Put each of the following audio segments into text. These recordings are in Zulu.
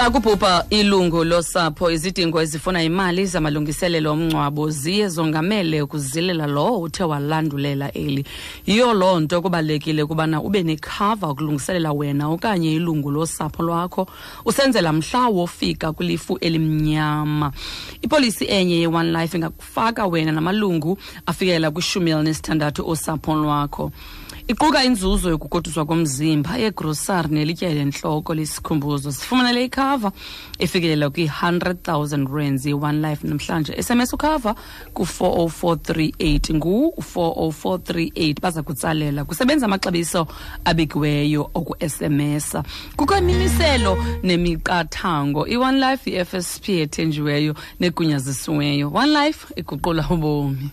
xa kubhubha ilungu losapho izidingo ezifuna imali zamalungiselelo omngcwabo ziye zongamele ukuzilela lowo uthe walandulela eli. Yiyo loo nto kubalulekile ukubana ube nekhava ukulungiselela wena okanye ilungu losapho lwakho. Usenzela mhla wofika kwilifu elimnyama. Ipolisi enye ye-one life ingakufaka wena namalungu afikelela kwishumi elinesithandathu osapho lwakho iquka inzuzo yokukoduswa komzimba yegrosari nelitya lentloko lesikhumbuzo. Sifumanele ikhava efikelela kwi-100,000 rands ye-one life namhlanje. Sms ukhava ku-40438 ngu-40438 baza kutsalela kusebenza amaxabiso abekiweyo oku-sms kukho imimiselo nemiqathango. I-one life i-fsp ethenjiweyo negunyazisiweyo. One life iguqula ubomi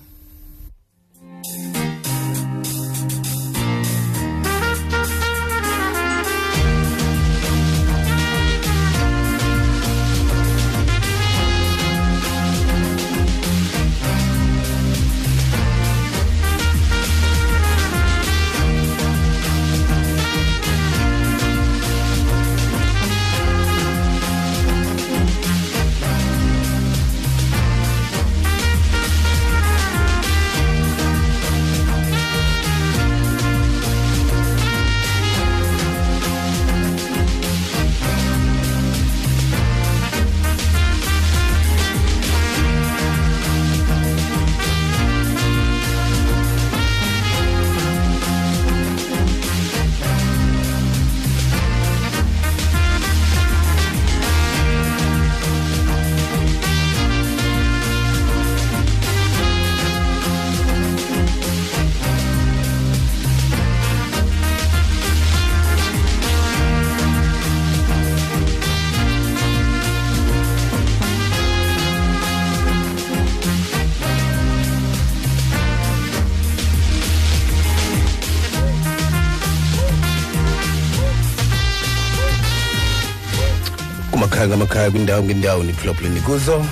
ngamakhaya kwindawo ngendawo niphulaphuleni kuzo.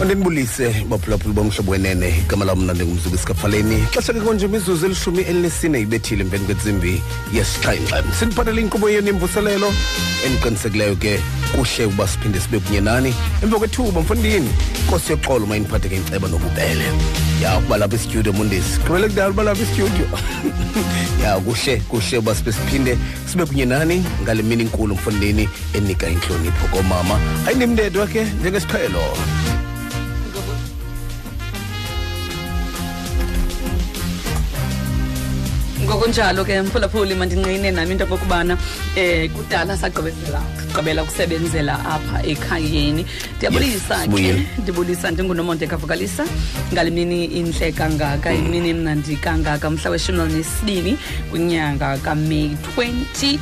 Ondinibulise baphulaphuli bomhlobo wenene igama lam mna ndingumzuku esikafaleni xesha ke konje imizuzu elishumi elinesine ibethile emveni kwentsimbi yesixhenxe. Sindiphathele inkqubo yenu yemvuselelo endiqinisekileyo ke kuhle ukuba siphinde sibe kunye nani emva kwethuba mfondini. Nkosi yoxolo uma indiphathe ke inceba nobubele ya ukuba lapha istudio mundisi. Gqibele kudala uba lapha istudio ya kuhle kuhle uba sibe siphinde sibe kunye nani ngale mini inkulu mfondini enika intlonipho komama. Ayindimndedwa ke njengesiqhelo. Ngokunjalo ke mphulaphuli mandinqine nami into okokubana eh kudala sagqibezela gqibela ukusebenzela apha ekhayeni ndiyabulisa Yes, ke sibuyile. ndibulisa ndingunomonde kavukalisa ngale mini intle kangaka imini mnandi kangaka mhla weshumi elinesibini kwinyanga kameyi 20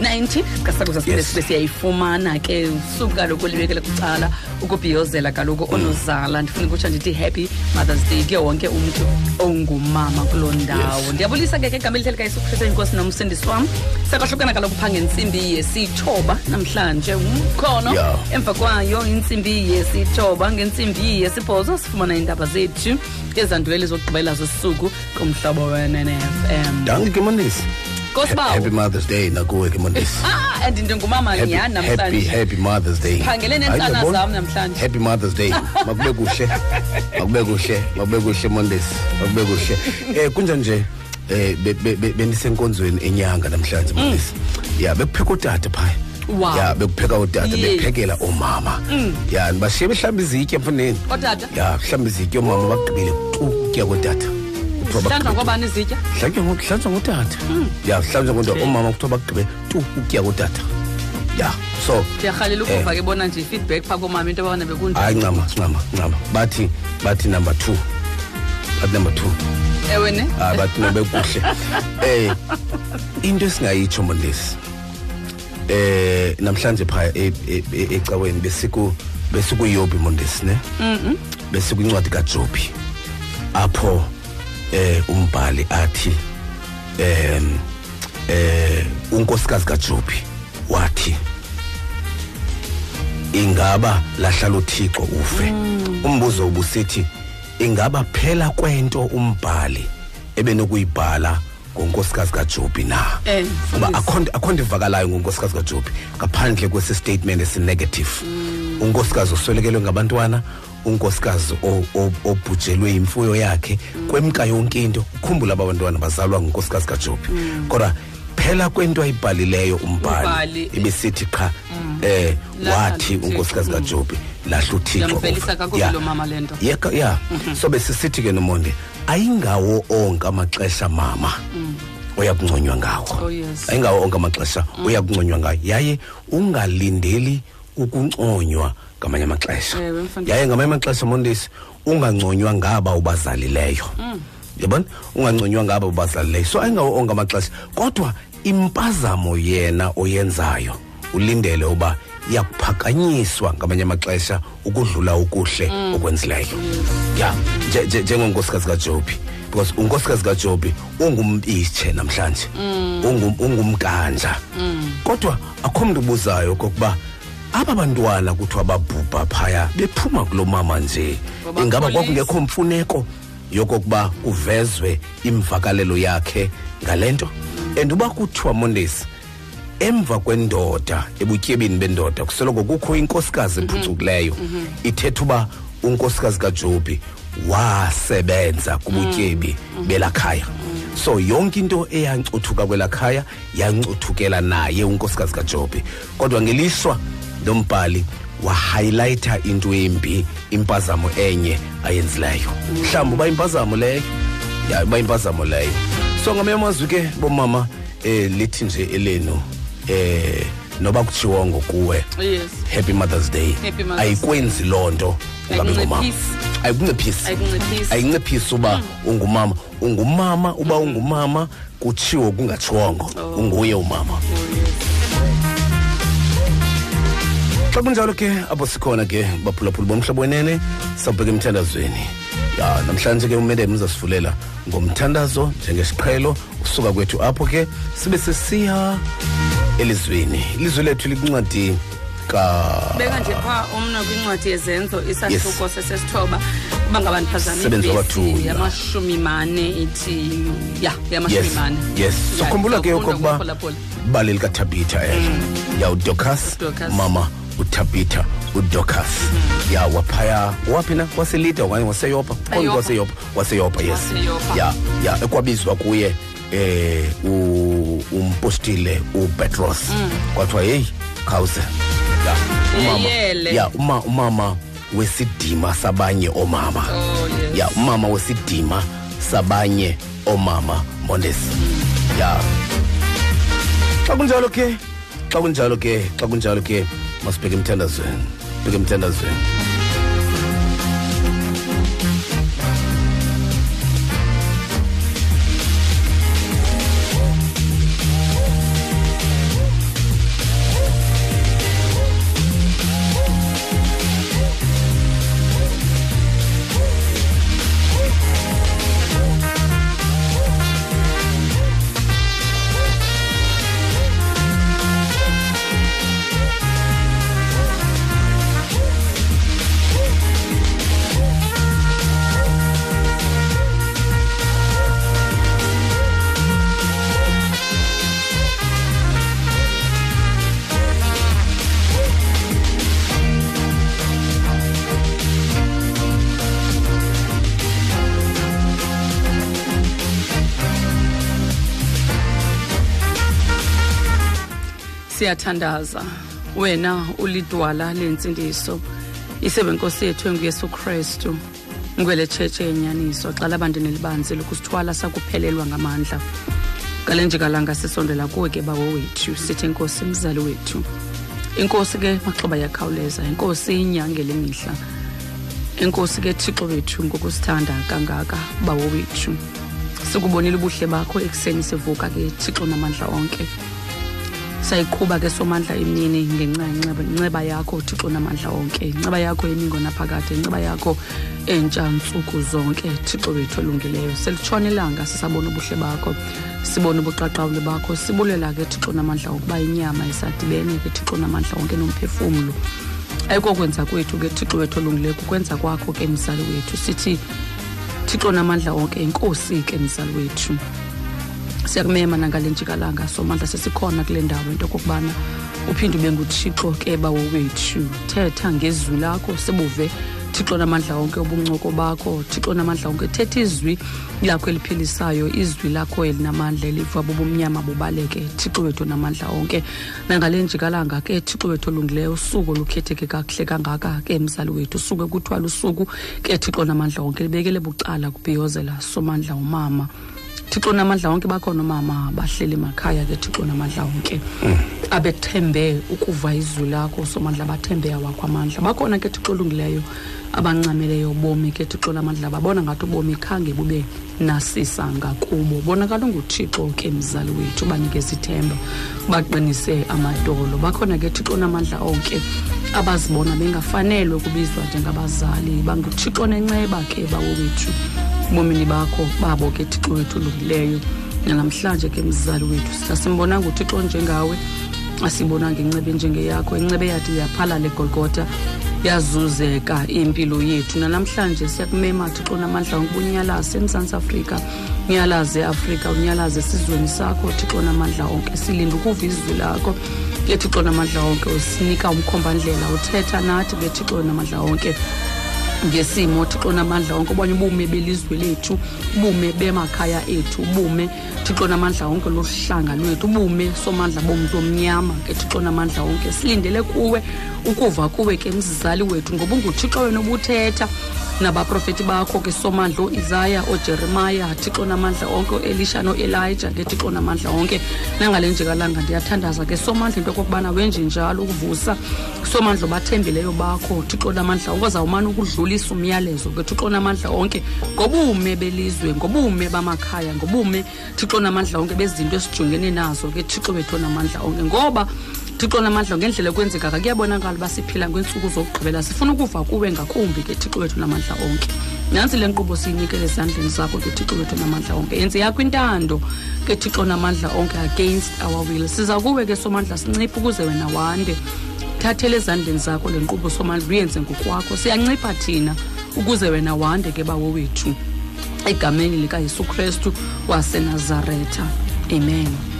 19 kasakuza sibe siyayifumana ke suku kaloku libekele kucala ukubhiyozela kaloku onozala. Ndifuna ukutsho ndithi happy mothers day kuye wonke umntu ongumama kuloo ndawo. Ndiyabulisa ke ke igama likayesu kristu enkosi nomsindisi wam. Sakwahlukana kaloku phaa ngentsimbi yesithoba namhlanje umkhono. Emva kwayo intsimbi yesithoba ngentsimbi yesibhozo sifumana iindaba zethu ezanduleli zokugqibela zosuku kumhlobo wenenfm danke ke kosibawo happy mothers day nakuwe ke mondisi ah and ndingumama happy, nyhani happy, namhlanje. happy mothers day. Siphangele Hayi, neentsana uyabona? zam namhlanje. happy mothers day. Makube kuhle makube kuhle makube kuhle mondesi makube kuhle. Eh kunjani nje? Eh be- be- be- bendisenkonzweni enyanga namhlanje mondesi ya bekupheka utata phaya. Wow. ya bekupheka utata Yes. bephekela omama. Ya ndibashiye behlamba izitya mfundini Otata? ya hlamba izitya omama bagqibile tu ukutya kotata Kuthiwa hlanjwa ngobani izitya hlanjwa ngutata. Ya hlanjwa ngutata omama kuthiwa bagqibe tu ukutya kotata ya so ndiyarhalela ukuva ke bona nje i-feedback phaa komama into yobana bekunjani hayi ncama ncama ncama. Bathi bathi number two. Bathi number two. Ewe ne? Hayi bathi nobekuhle eh into esingayitsho mondesi eh namhlanje phaya e- e- e- ecaweni besiku besikuyobi mondesi ne? Besikwincwadi kaJobi. Apho eh umbhali athi em eh unkosikazi kaJobi wathi ingaba lahlala uThixo ufe? Umbuzo ubusithi ingaba phela kwento umbhali ebenokuyibhala ngonkosikazi kaJobi na? Eh, kuba mfundisi. akhonto akhonto ivakalayo ngonkosikazi kaJobi ngaphandle kwesi statement esinegative unkosikazi oswelekelwe ngabantwana unkosikazi o- o- obhujelwe imfuyo yakhe kwemka yonke into. Ukhumbula aba bantwana bazalwa ngunkosikazi kaJobi kodwa phela kwento ayibhalileyo umbhali Umbhali, ibisithi qha eh Lahla wathi uThixo. unkosikazi kaJobi lahla uThixo. Yamvelisa kakubi Yeah. lo mama le nto. Yeah, ka- yeah. so besisithi ke nomonde ayingawo onke amaxesha mama. Oyakunconywa ngawo. Oh, yes. ayingawo onke amaxesha oyakunconywa ngayo yaye ungalindeli ukunconywa ngamanye amaxesha. Yaye ngamanye amaxesha mondisi unganconywa ngaba ubazalileyo. Yabona? Unganconywa ngaba ubazalileyo. So ayingawo onke amaxesha. Kodwa impazamo yena oyenzayo ulindele uba iyakuphakanyiswa ngamanye amaxesha ukudlula ukuhle okwenzileyo. Ya nje- nje- njengonkosikazi kajobi. Because unkosikazi kajobi ungumpitshe namhlanje. Ungum- ungumkanja kodwa akho mntu ubuzayo kokuba aba bantwana kuthiwa babhubha phaya bephuma kulo mama nje. Ngoba ingaba kholisa. kwakungekho mfuneko yokokuba kuvezwe imvakalelo yakhe ngale nto and uba kuthiwa mondesi emva kwendoda ebutyebini bendoda kusoloko kukho inkosikazi ephucukileyo ithetha uba unkosikazi kajobi wasebenza kubutyebi belakhaya so yonke into eyancuthuka kwelakhaya yancuthukela naye unkosikazi kajobi. Kodwa ngelishwa lo mbhali wahighlighta into embi impazamo enye ayenzileyo. Mhlawumbi uba impazamo leyo? Ya uba impazamo leyo. So ngamanye amazwi ke bomama eh lithi nje elenu eh noba kutshiwo ngokuwe yes. Happy mothers day. Happy Mother's ayikwenzi loo nto ungabi ngumama. Ayikunciphisi. ayikunciphisi Ayikunciphisi. ayikunciphisi uba ungumama. Ungumama uba ungumama kutshiwo kungatshiwongo unguye umama. Xa kunjalo ke apho sikhona ke baphulaphula bomhlobo wenene sawubheka emthandazweni. Ya namhlanje ke umedem uzasivulela ngomthandazo njengesiqhelo usuka kwethu apho ke sibe sesiya elizweni. Ilizwe lethu likuncwadi ka beka nje pha umna kwincwadi yezenzo isahluko sesesithoba uba ngabantu Sebenzi wabathunywa. yamashumi mane ithi ya yamashumi yes mane yes. So Ya, khumbula ke sawufunda okokuba ngophulaphula. bali likatabitha elo ya udocas Dorcas. mama utabitha udocas ya waphaya waphi na waselida okanye waseyopa Qonga Eyopa. waseyopa waseyopa yes. Waseyopa. ya ya ekwabizwa kuye eh u- umpostile upetros. Kwathiwa heyi khawuze. Ya umama. Yeyele. ya uma umama wesidima sabanye omama. Oh, yes. ya umama wesidima sabanye omama mondesi ya. Xa kunjalo ke xa kunjalo ke xa kunjalo ke masibheke emthandazweni bheke emthandazweni siyathandaza wena ulidwala lentsindiso isebe nkosi yethu enguyesu kristu. Ngwele tshetshe yenyaniso xa labantu nelibanzi lokusithwala sakuphelelwa ngamandla. Ngale njekalanga sisondela kuwe ke bawo wethu sithi inkosi mzali wethu. Inkosi ke maxhoba yakhawuleza inkosi inyangele mihla. Inkosi ke thixo wethu ngokusithanda kangaka bawo wethu. Sikubonile ubuhle bakho ekuseni sivuka ke thixo namandla onke sayiqhuba ke somandla emini ngenxa yenceba inceba yakho thixo namandla onke inceba yakho eningo naphakade inceba yakho entsha ntsuku zonke thixo wethu olungileyo selitshona ilanga sisabona ubuhle bakho sibone ubuqaqawuli bakho sibulela ke thixo namandla okuba inyama isadibene ke thixo namandla onke nomphefumlo. Ayikokwenza kwethu ke thixo wethu olungileyo kukwenza kwakho ke mzali wethu. Sithi thixo namandla onke inkosi ke mzali wethu. Siyakumema nangale njikalanga somandla sesikhona kule ndawo into okokubana uphinde ube nguthixo ke bawo wethu. Thetha ngezwi lakho sibuve thixo namandla onke ubuncoko bakho. Thixo namandla onke thetha izwi lakho eliphilisayo izwi lakho elinamandla eliva bobumnyama bubaleke. Thixo wethu namandla onke nangale njikalanga ke thixo wethu olungileyo usuku olukhetheke kakuhle kangaka ke mzali wethu. Suke kuthwala usuku ke thixo namandla onke libekele bucala kubhiyozela. Somandla umama thixo namandla wonke bakhona omama bahleli emakhaya ke thixo namandla wonke. Abethembe ukuva izwi lakho somandla bathembe awakho amandla. Bakhona ke thixo olungileyo abancameleyo ubomi ke thixo lamandla babona ngathi ubomi khange bube nasisa ngakubo. Bonakala unguthixo ke mzali wethu banikeza ithemba baqinise amadolo. Bakhona ke thixo namandla onke abazibona bengafanelwe ukubizwa njengabazali. Banguthixo nenceba ke bawo wethu bomini bakho babo ke thixo wethu olungileyo. Namhlanje ke mzali wethu sasimbonanga uthixo njengawe asibonanga incebe njengeyakho. Incebe yathi yaphalala egolgotha yazuzeka impilo yethu. Nanamhlanje siyakumema thixo namandla wonke unyalaze emzantsi afrika. Unyalaze eafrika unyalaze esizweni sakho. Thixo namandla onke silinde ukuva izwi lakho. Ke thixo namandla wonke usinika umkhombandlela uthetha nathi ke thixo namandla wonke. Ngesimo thixo namandla wonke obanye ubume belizwe lethu ubume bemakhaya ethu ubume thixo namandla wonke lohlanga lwethu ubume somandla bomntu omnyama ke thixo namandla wonke silindele kuwe ukuva kuwe ke mzali wethu ngoba unguthixo wena obuthetha. Nabaprofeti bakho ke somandla oisaya ojeremaya thixo namandla onke oelisha noelija ke thixo namandla onke nangale njikalanga ndiyathandaza ke somandla into yokokubana wenje njalo ukuvusa. Somandla obathembileyo bakho thixo namandla onke ozawumane ukudlulisa umyalezo ke thixo namandla onke ngobume belizwe ngobume bamakhaya ngobume thixo namandla onke bezinto esijongene nazo ke thixo wethu namandla onke. Ngoba thixo namandla ngendlela ekwenzeka kuyabonakala uba siphila kwiintsuku zokugqibela sifuna ukuva kuwe ngakumbi ke thixo wethu namandla onke. Nantsi le nkqubo siyinikele ezandleni zakho ke thixo wethu namandla onke. Yenze yakho intando ke thixo namandla onke against our will. Siza kuwe ke somandla sinciphe ukuze wena wande. Thathele ezandleni zakho le nkqubo somandla uyenze ngokwakho. Siyancipha thina ukuze wena wande ke bawo wethu. Egameni likayesu kristu wasenazaretha. Amen.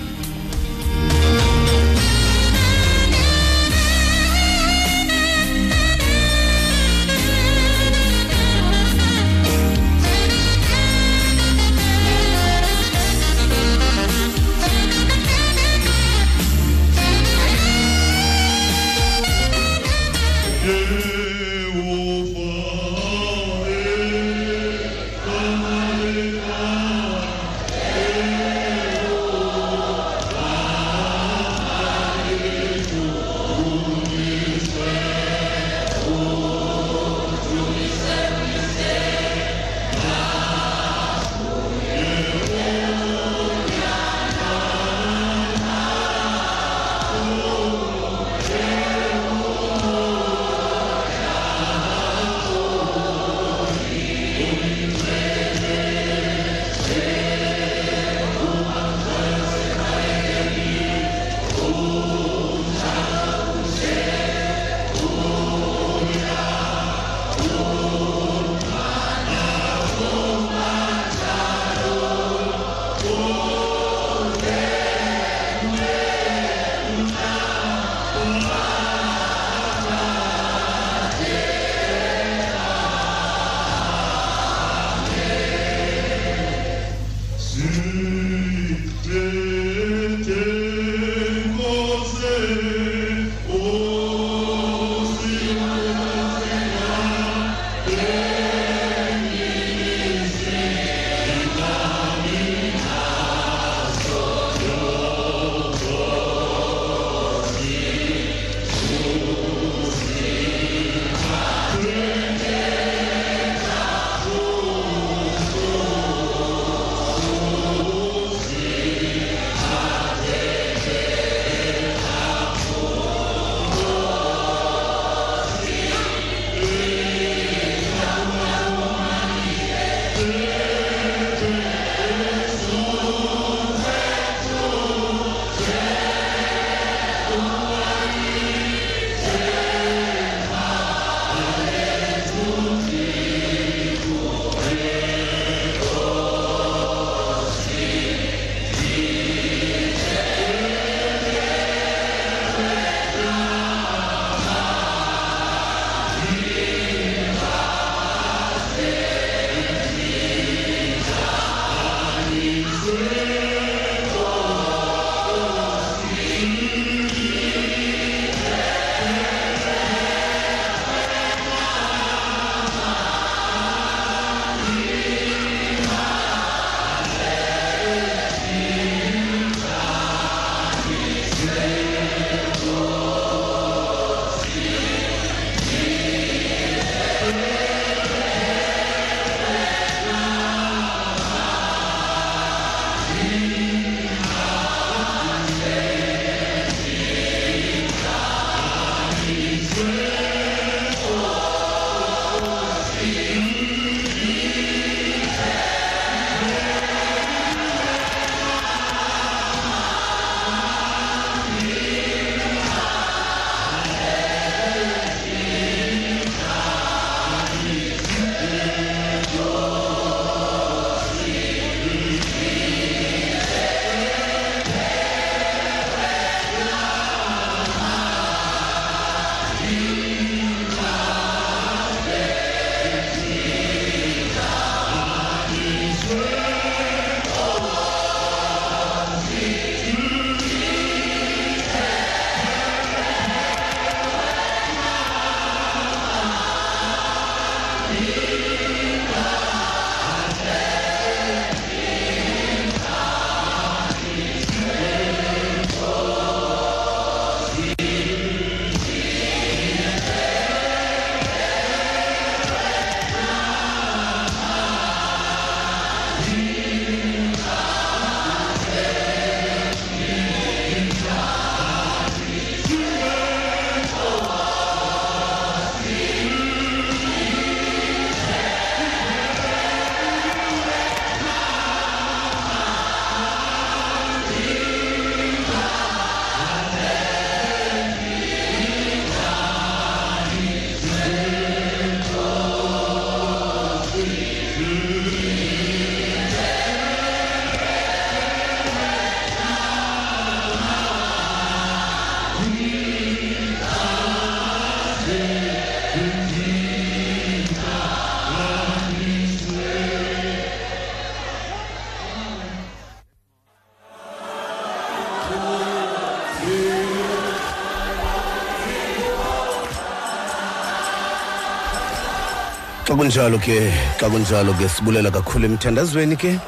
Kunjalo ke xa kunjalo ke sibulela kakhulu emthandazweni ke.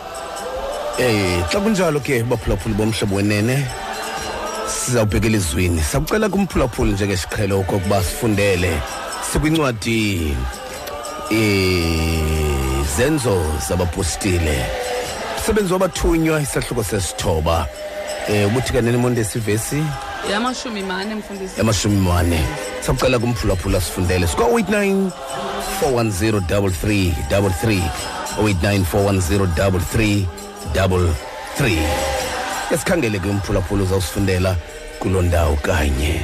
Eh xa kunjalo ke baphulaphuli bomhlobo wenene sizawubheka elizwini sakucela kumphulaphuli njengesiqhelo okokuba sifundele. Sikwincwadi izenzo zabapostile. Msebenzi wabathunywa isahluko sesithoba. Eh ubuthi kanene mondesi ivesi yamashumi mane mfundisi. Yamashumi mane. Sakucela kumphulaphula sifundele sika-89 410 33 089 410 33 yasikhangele ke umphulaphula uzawusifundela kuloo ndawo kanye.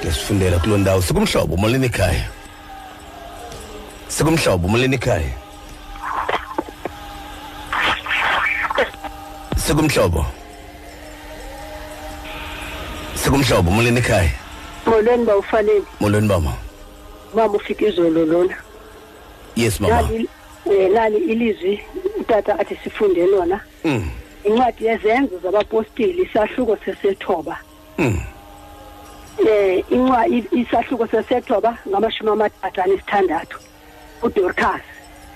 Ngesifundela kuloo ndawo. Sikumhlobo molweni ekhaya? Sikumhlobo molweni ekhaya? Sikumhlobo? Sikumhlobo molweni ekhaya? Molweni bawufaleli molweni bama. Mama ufika izolo lona yes mama lali eh, lali ilizwi utata athi sifunde lona mm. incwadi yezenzo zabapostili isahluko sesethoba Mm. eh incwa i- isahluko sesethoba ngamashumi amathathu anesithandathu udorcas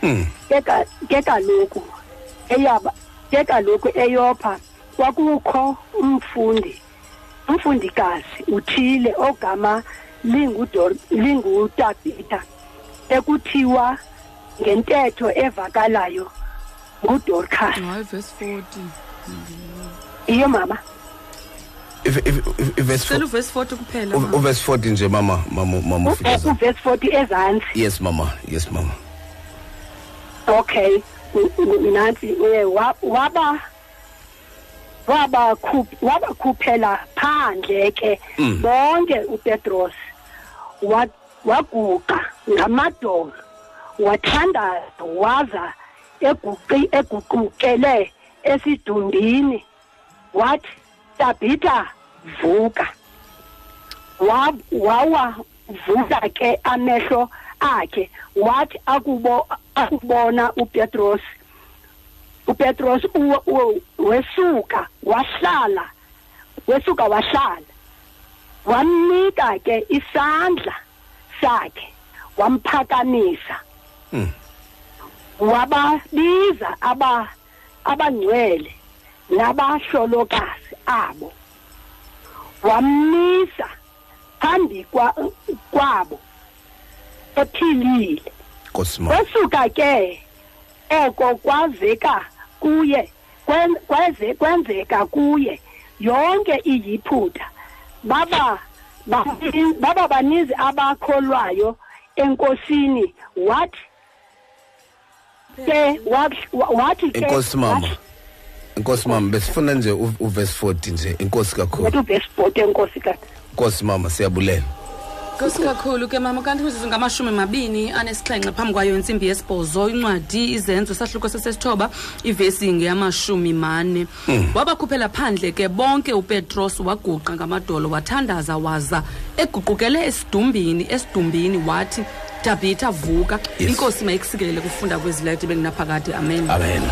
Mm. ke ka- ke kaloku eyaba ke kaloku eyopha kwakukho umfundi umfundikazi uthile ogama lingudor lingutabita ekuthiwa ngentetho evakalayo ngudorcas hayi verse 40 iyo mama. If- if- if- ivesi sela fo- uvesi 40 kuphela u- mama. uvesi 40 nje mama mama mama ufike U- uvesi 40 ezantsi yes mama yes mama. Okay u- u- nansi eh, wa- waba wabakhup- wabakhuphela phandle ke Mm. bonke upetros. wa- waguqa ngamadolo wathandaza waza eguqi eguqukele esidundini wathi tabhita vuka. Wa- wawavuka ke amehlo akhe wathi akubo akubona uPetros. uPetros wesuka wahlala wesuka wahlala. Wamnika ke isandla sakhe wamphakamisa. Mm. wababiza aba abangcwele nabahlolokazi abo. Wamisa phambi kwa, kwabo ephilile. Kwasuka ke eko kwazeka kuye kwenzeka kuye yonke iyiphutha baba bani- baba baninzi abakholwayo enkosini. Wathi ke wathi wathi ke? Inkosi mama. Wathi- inkosi mama besifuna nje u- uvesi 40 nje. Inkosi kakhulu. Wathi ubesipot enkosi kade inkosi mama siyabulela. Nkosi kakhulu ke mama kanti kuzizo ngamashumi mabini anesixhenxe phambi kwayo intsimbi yesibhozo incwadi izenzo sahluko sesesithoba ivesi ngeyamashumi mane. Wabakhuphela phandle ke bonke upetros waguqa ngamadolo wathandaza waza eguqukele esidumbini esidumbini wathi tabhitha vuka. Yes. inkosi mayikusikelele kufunda kwezilayiti bengunaphakade amen. Amen.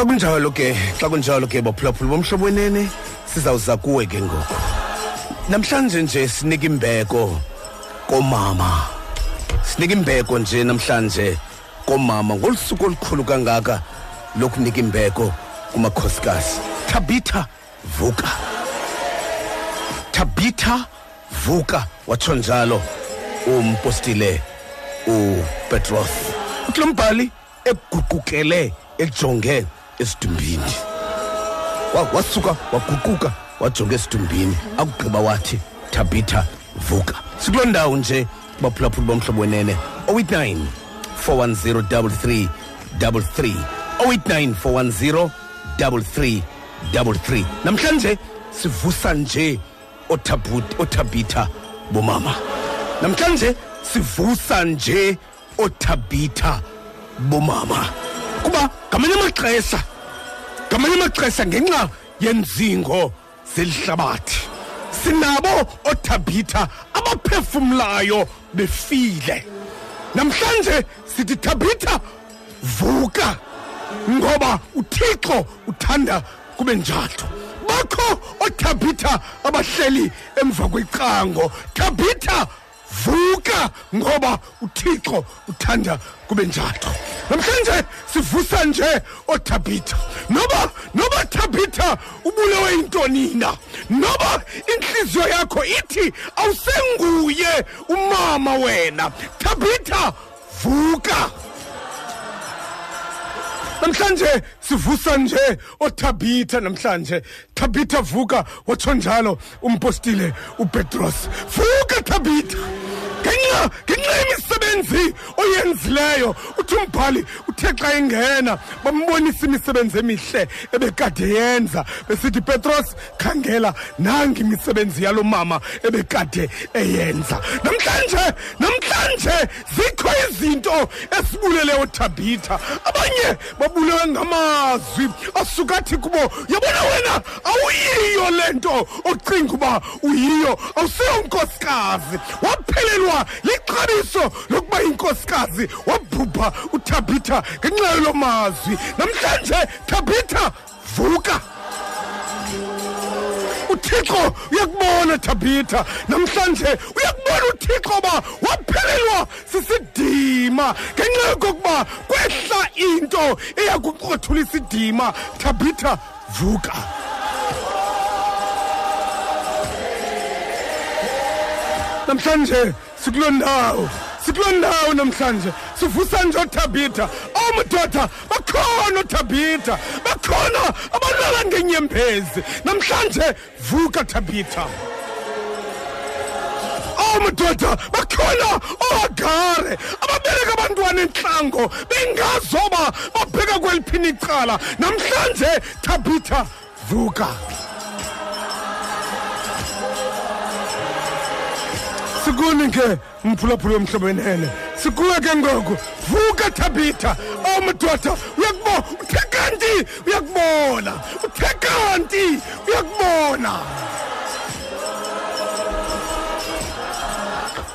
Xa kunjalo ke xa kunjalo ke baphulaphula bomhlobo wenene sizawuza kuwe ke ngoku. Namhlanje nje sinika imbeko komama. Sinika imbeko nje namhlanje komama ngolu suku olukhulu kangaka lokunika imbeko kumakhosikazi. Tabitha vuka. Tabitha vuka watsho njalo umpostile upetros kulo mbhali eguqukele ejonge esidumbini Wa- wasuka waguquka wajonga esidumbini akugqiba wathi tabitha vuka. Sikuloo ndawo nje baphulaphula bomhlobo wenene. 089 410 33 089 410 33 namhlanje sivusa nje othabut- othabitha bomama. Namhlanje sivusa nje othabitha bomama. Kuba ngamanye amaxesha ngamanye amaxesha ngenxa yenzingo zelihlabathi sinabo othabhitha abaphefumlayo befile. Namhlanje sithi thabhitha vuka ngoba uthixo uthanda kube njalo. Bakho othabhitha abahleli emva kwecango thabhitha vuka ngoba uthixo uthanda kube njalo. Namhlanje sivusa nje othabhitha noba noba thabhitha ubulewe yintoni na? Noba inhliziyo yakho ithi awusenguye umama wena. Thabhitha vuka. Namhlanje sivusa nje othabitha namhlanje. Thabitha vuka watsho njalo. Umpostile upetros. Vuka thabitha! Ngenxa ngenxa yemisebenzi oyenzileyo uthi umbhali uthe xa engena bambonisa imisebenzi emihle ebekade yenza. Besithi petros khangela nangi imisebenzi yalo mama ebekade eyenza. Namhlanje namhlanje zikho izinto esibulele uthabitha. Abanye babulewe ngamazwi asukathi kubo yabona wena awuyiyo le nto ocinga uba uyiyo awuseyonkosikazi waphelelwa lixabiso lokuba yinkosikazi wabhubha uthabitha ngenxa yalo mazwi. Namhlanje thabitha vuka! Uthixo uyakubona thabitha. Namhlanje uyakubona uthixo uba waphelelwa sisidima. Ngenxa yokokuba kwehla into eyakuqothula isidima thabitha vuka. Namhlanje sikuloo ndawo sikuloo ndawo namhlanje sivusa nje othabitha. Omadoda bakhona othabitha bakhona abalala ngenyembezi. Namhlanje vuka thabitha. Omadoda bakhona oagare ababeleka abantwana entlango bengazoba babheka kweliphini icala. Namhlanje thabitha vuka. Sikuni ke mphulaphula womhlobo wenene sikuwe ke ngoku vuka thabitha. Oh, Omadoda uyakubona? Uthe kanti uyakubona? Uthe kanti uyakubona?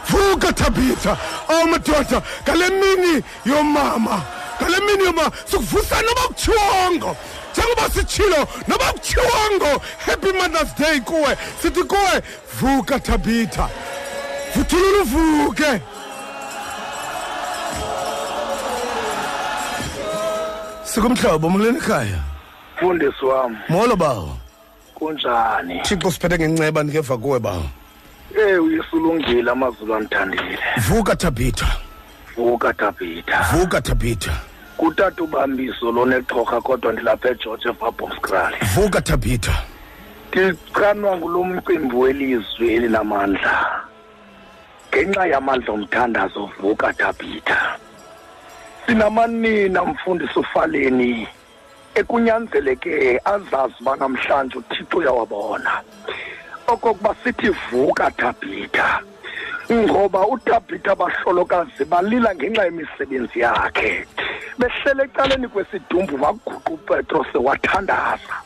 Vuka thabitha. Oh, Awumadoda ngale mini yomama. Ngale mini yomama. Sikuvusa noba kutshiwongo njengoba sitshilo noba kutshiwongo happy mothers day kuwe. Sithi kuwe vuka thabitha vuthulula uvuke. Sikumhlobo muleni ekhaya? Mfundisi wam molo bawo. Kunjani? Thixo siphethe ngenceba ndikeva kuwe bawo. Eyi uyesulungile amazulu andithandile. Vuka thabitha. Vuka tabitha vuka thabitha. Kutata ubambiso lonexhorha kodwa ndilapha egeorge evabomskrali vuka thabitha. Ndichanwa ngulo mcimbi welizwi elinamandla. Ngenxa yamandla omthandazo vuka tabitha. Sinamanina mfundisi ufaleni ekunyanzeleke azazi uba namhlanje uthixo uyawabona. Okokuba sithi vuka tabitha ngoba utabitha bahlolokazi balila ngenxa yemisebenzi yakhe. Behlele ecaleni kwesidumbu waguqa upetrose wathandaza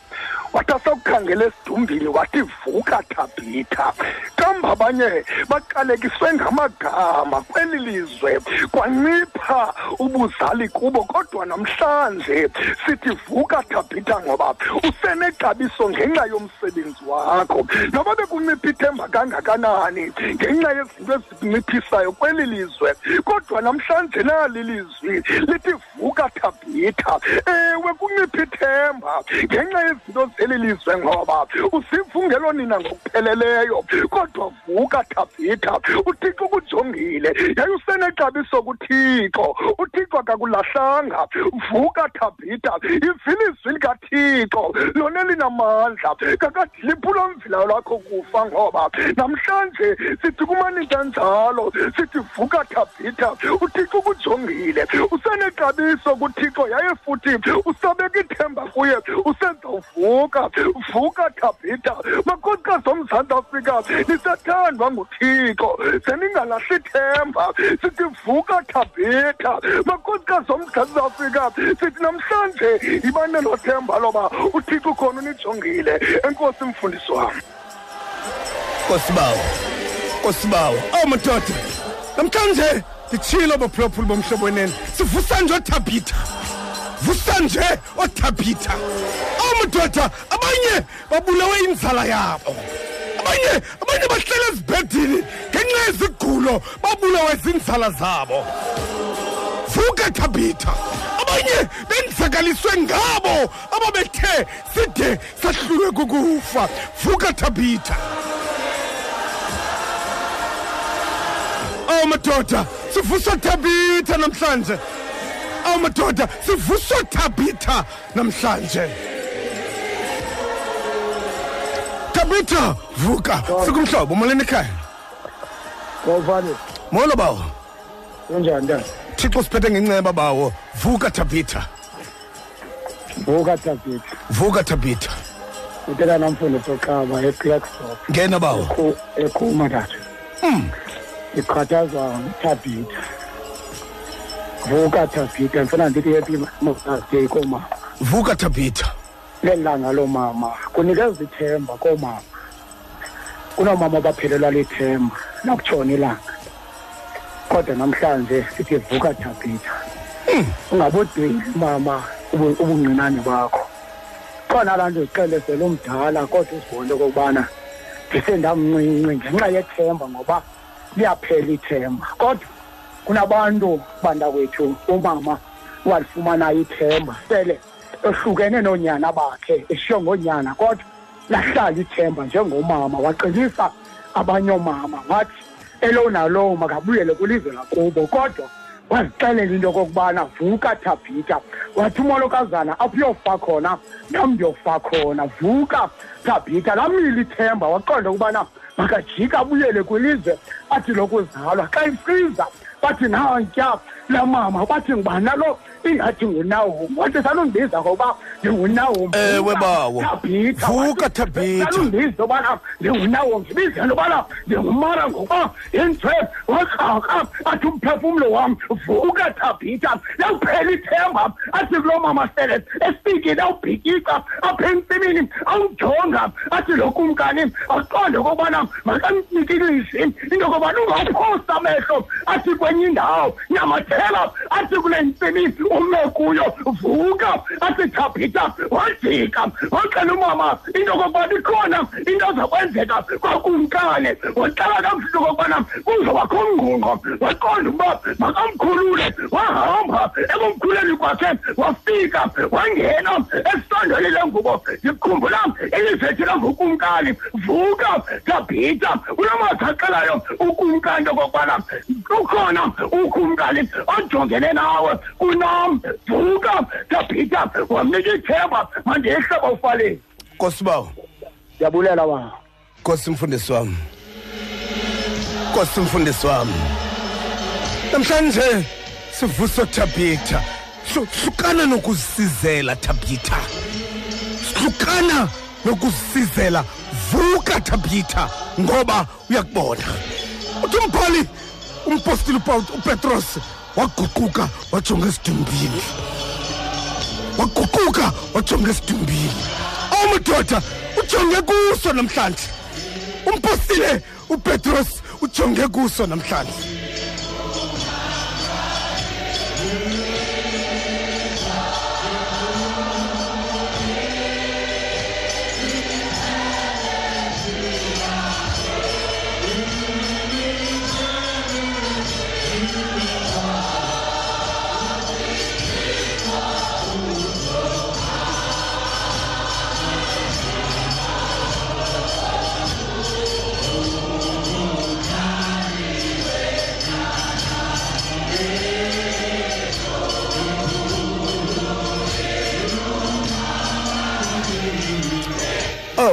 wathi asawukhangela esidumbini wathi vuka tabitha kambe abanye baqalekiswe ngamagama kweli lizwe kwancipha ubuzali kubo kodwa namhlanje sithi vuka tabitha ngoba usenexabiso ngenxa yomsebenzi wakho. Noba bekuncipha ithemba kangakanani ngenxa yezinto ezikunciphisayo kweli lizwe kodwa namhlanje nali lizwi lithi vuka tabitha ewe kuncipha ithemba ngenxa yezinto zeli lizwe ngoba usivungelo nina ngokupheleleyo. Kodwa vuka tabitha uthixo ukujongile. Yaye usenexabiso kuthixo uthixo akakulahlanga. Vuka tabitha ivilizwi likathixo lona linamandla kakadiliphulo mvila lwakho kufa ngoba namhlanje sithi kumanita njalo sithi vuka tabitha uthixo ukujongile. Usenexabiso kuthixo yaye futhi usabeka ithemba kuye usenza uvuka vuka vuka thabhita makhosikazi omzantsi afrika nisathandwa nguthixo seningalahli themba sithi vuka thabhita makhosikazi omzantsi afrika sithi namhlanje ibanelo themba loba uthixo khona unijongile enkosi mfundisi wam. Kosibawo kosibawo awu madoda namhlanje nditshilo bophulaphula bomhlobo wenene sivusa nje othabhitha vusa nje othabhitha awu madoda abanye babulawe inzala yabo. Abanye abanye bahlele ezibhedini ngenxa yezigulo babulawe zinzala zabo. Vuka thabhitha abanye benzakaliswe ngabo ababethe side sahlulwe kukufa. Vuka thabhitha awu madoda sivusa thabitha namhlanje. Awu madoda sivusa thabitha namhlanje thabitha vuka sikumhlobo molweni ekhaya Ngofani, molo bawo kunjani ntanzi? thixo siphethe ngenceba bawo vuka thabitha Vuka David. vuka thabitha Utela namfundisi oqaba eClarksdorp. ngena bawo Ekhu ekhuma thathu. Mm. Ikhathazwa uThabitha. Vuka Thabitha, ngifuna ndithi happy Mother's Day komama. vuka thabitha Lelanga lomama kunikeza ithemba komama. Kunomama abaphelelwa lithemba nakutshona ilanga. Kodwa namhlanje sithi vuka Thabitha. ungabodeli mama ubu- ubuncinane bakho khona laa nto ziqelezela umdala kodwa uzibone okokubana ndisendamncinci ngenxa yethemba ngoba liyaphela ithemba kodwa kunabantu bantakwethu umama walifumanayo ithemba. Sele ehlukene noonyana bakhe eshiyo ngoonyana kodwa lahlala ithemba njengomama. Waqinisa abanye oomama wathi elo nalowo makabuyele kwilizwe lakubo. Kodwa wazixelela into okokubana vuka thabhita wathi umolokazana apho uyofa khona nam ndiyofa khona. Vuka thabhita lamile ithemba waqonda ukubana makajika abuyele kwilizwe athi lokuzalwa. Xa isiza bathi nantya laa mama bathi ngubana lo? Ingathi ngunawum wathi salundiza ngoba ndingunawum Ewe, bawo. Vuka, Tabitha. salundiza ubana ndingunawo ngibizela ndingumara ngoba yenze wakraka athi umphefumlo wam vuka thabhita lawuphela ithemba athi kulo mama sele esipikile awubhikika apha entsimini awujonga athi lo kumkani aqonde okobana makamnikilise into yokobana ungawuphosa amehlo athi kwenye indawo nyamathela athi kule ntsimi ume kuyo vuka athi thabhita wajika waxela umama into yokokubana ikhona into ezakwenzeka kwakumkane waxela kabuhlungu okubana kuzobakho ngqungqo waqonda ukuba makamkhulule wahamba ekumkhuleni kwakhe wafika wangena esisondweni lengubo ndikhumbula ilizwethi langukumkani vuka thabhita unomathaqelayo ukumkani into okokubana ukhona ukumkani ojongene nawe kunam vuka thabhita wamnika ithemba mandehle bawufaleni kosibawo ndiyabulela wa Nkosi mfundisi wami. Nkosi mfundisi wami. Namhlanje sivuso Tabitha. Hlu- Hlukana nokuzisizela Tabitha. Hlukana nokuzisizela vuka Tabitha ngoba uyakubona. Uthi umbhali umpostile uPetros waguquka wajonga esidumbini. waguquka wajonga esidumbini awumadoda ujonge kuso namhlanje. Umpostile upetros ujonge kuso namhlanje.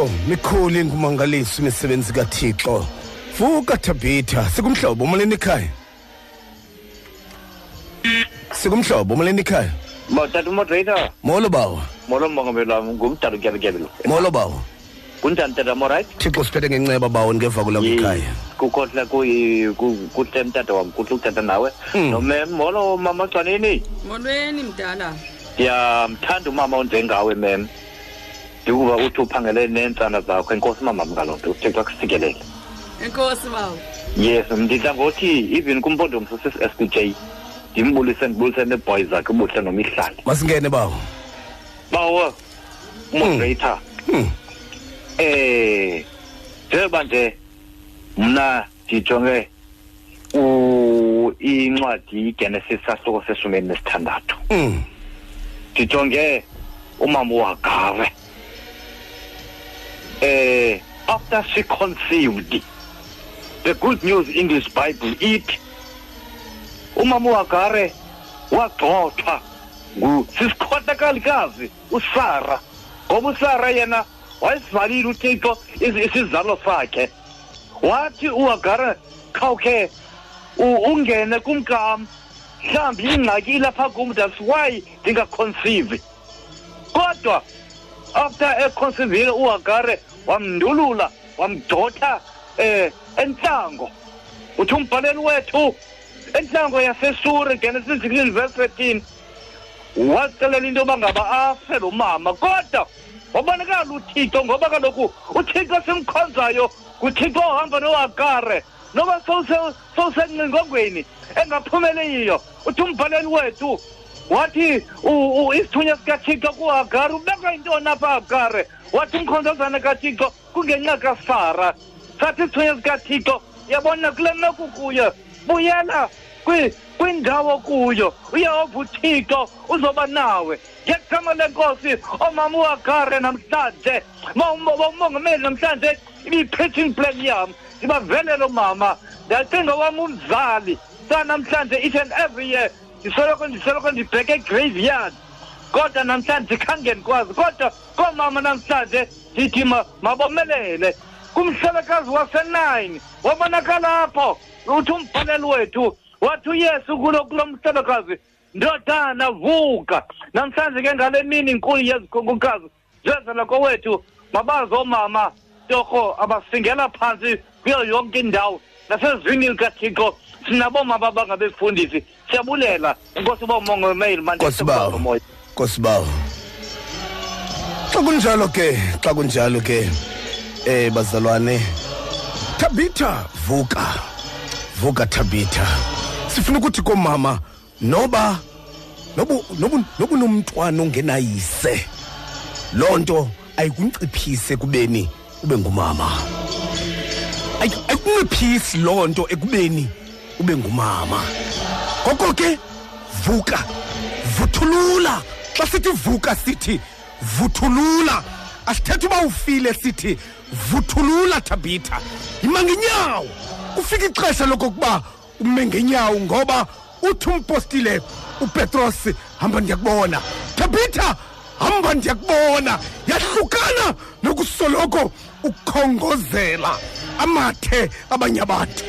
Oh, mikhulu ingumangaliso imisebenzi kaThixo. Vuka Tabitha, sikumhlobo umaleni ikhaya Sikumhlobo umaleni ikhaya Tata moderator, molo bawo molo mongameli wami ngumdala ukyalekyele lo. molo bawo Kunjani tata mo right? thixo siphethe ngenceba bawo ndingeva kulam ikhaya Kukhohle kuyi ku- kuhle mtata wam kuhle ukutata nawe. Mm. Nomem molo mama Xanini. molweni mdala Ndiyamthanda umama onjengawe mem. Ndikuba uthi uphangele neentsana zakho enkosi mamam ngaloo nto uthixo akusikelele. enkosi bawo Yes, ndidla ngothi even kumpondo msisi SPJ ndimbulise ndibulise neeboys zakhe ubuhle nomihlali. masingene bawo Bawo moderator. Hmm. eh njengoba nje mna ndijonge u incwadi iGenesis sahloko seshumini nesithandathu Mm. ndijonge umama wagave eh after she conceived the good news in this bible ithi umama wagare wagxothwa ngusisikhwahlakalikazi usara ngoba usara yena wayesivalile uthixo isi- isizalo sakhe. Wathi uagare khawukhe ungene kumkam mhlawumbi ingxaki ilapha kum that's why ndingaconceive. Kodwa after econcivile uagare wamndulula wamdotha eh entlango. Uthi umbhaleli wethu entlango yasesuri genesis 16 verse 13 wacelela into yoba ngaba afe lo mama. Kodwa wabonakala uthixo ngoba kaloku uthixo simkhonzayo nguthixo ohamba noagare noba sowuse- sowusengcingongweni engaphumeleliyo uthi umbhaleli wethu wathi u- u- isithunya sikathixo kuagare ubeka intoni apha agare wathi umkhonzazana kathixo kungenxa kasara. Sathi isithunya sikathixo yabona kule meko kuyo buyela kwi- kwindawo kuyo uyehova uthixo uzoba nawe. Ngegama lenkosi omama uagare namhlanje umongameli namhlanje ibiyi-preaching plan yam ndibavelelo mama ndiyacinga wam umzali sanamhlanje each and every year ndisoloko ndisoloko ndibheke egraveyard kodwa namhlanje khange ndikwazi kodwa koomama namhlanje ndithi ma- mabomelele. Kumhlelekazi wasenine wabonakala apho. Uthi umbhaleli wethu wathi uyesu kulo kulo mhlelekazi ndodana vuka. Namhlanje ke ngale mini inkulu yezikhonkokhazi zezela kowethu mabazi oomama torho abasingela phantsi kuyo yonke indawo. Nasezwini likathixo sinabomama bangabefundisi siyabulela inkosi uba umongameli Nkosi bawo. moya Nkosi bawo. Xa kunjalo ke, xa kunjalo ke eh bazalwane Tabitha vuka. Vuka Tabitha. Sifuna ukuthi komama noba nobu nobu nobu nomntwana ongenayise. Lonto ayikunciphise kubeni ube ngumama. Ay- Ayikunciphisi lonto ekubeni ube ngumama. Ngoko ke vuka vuthulula. Xa sithi vuka sithi vuthulula. Asithethi uba ufile sithi vuthulula tabitha yima ngenyawo. Kufika ixesha lokokuba ume ngenyawo ngoba uthi umpostile upetros hamba ndiyakubona. Tabitha hamba ndiyakubona. Yahlukana nokusoloko ukhongozela amathe abanye abantu.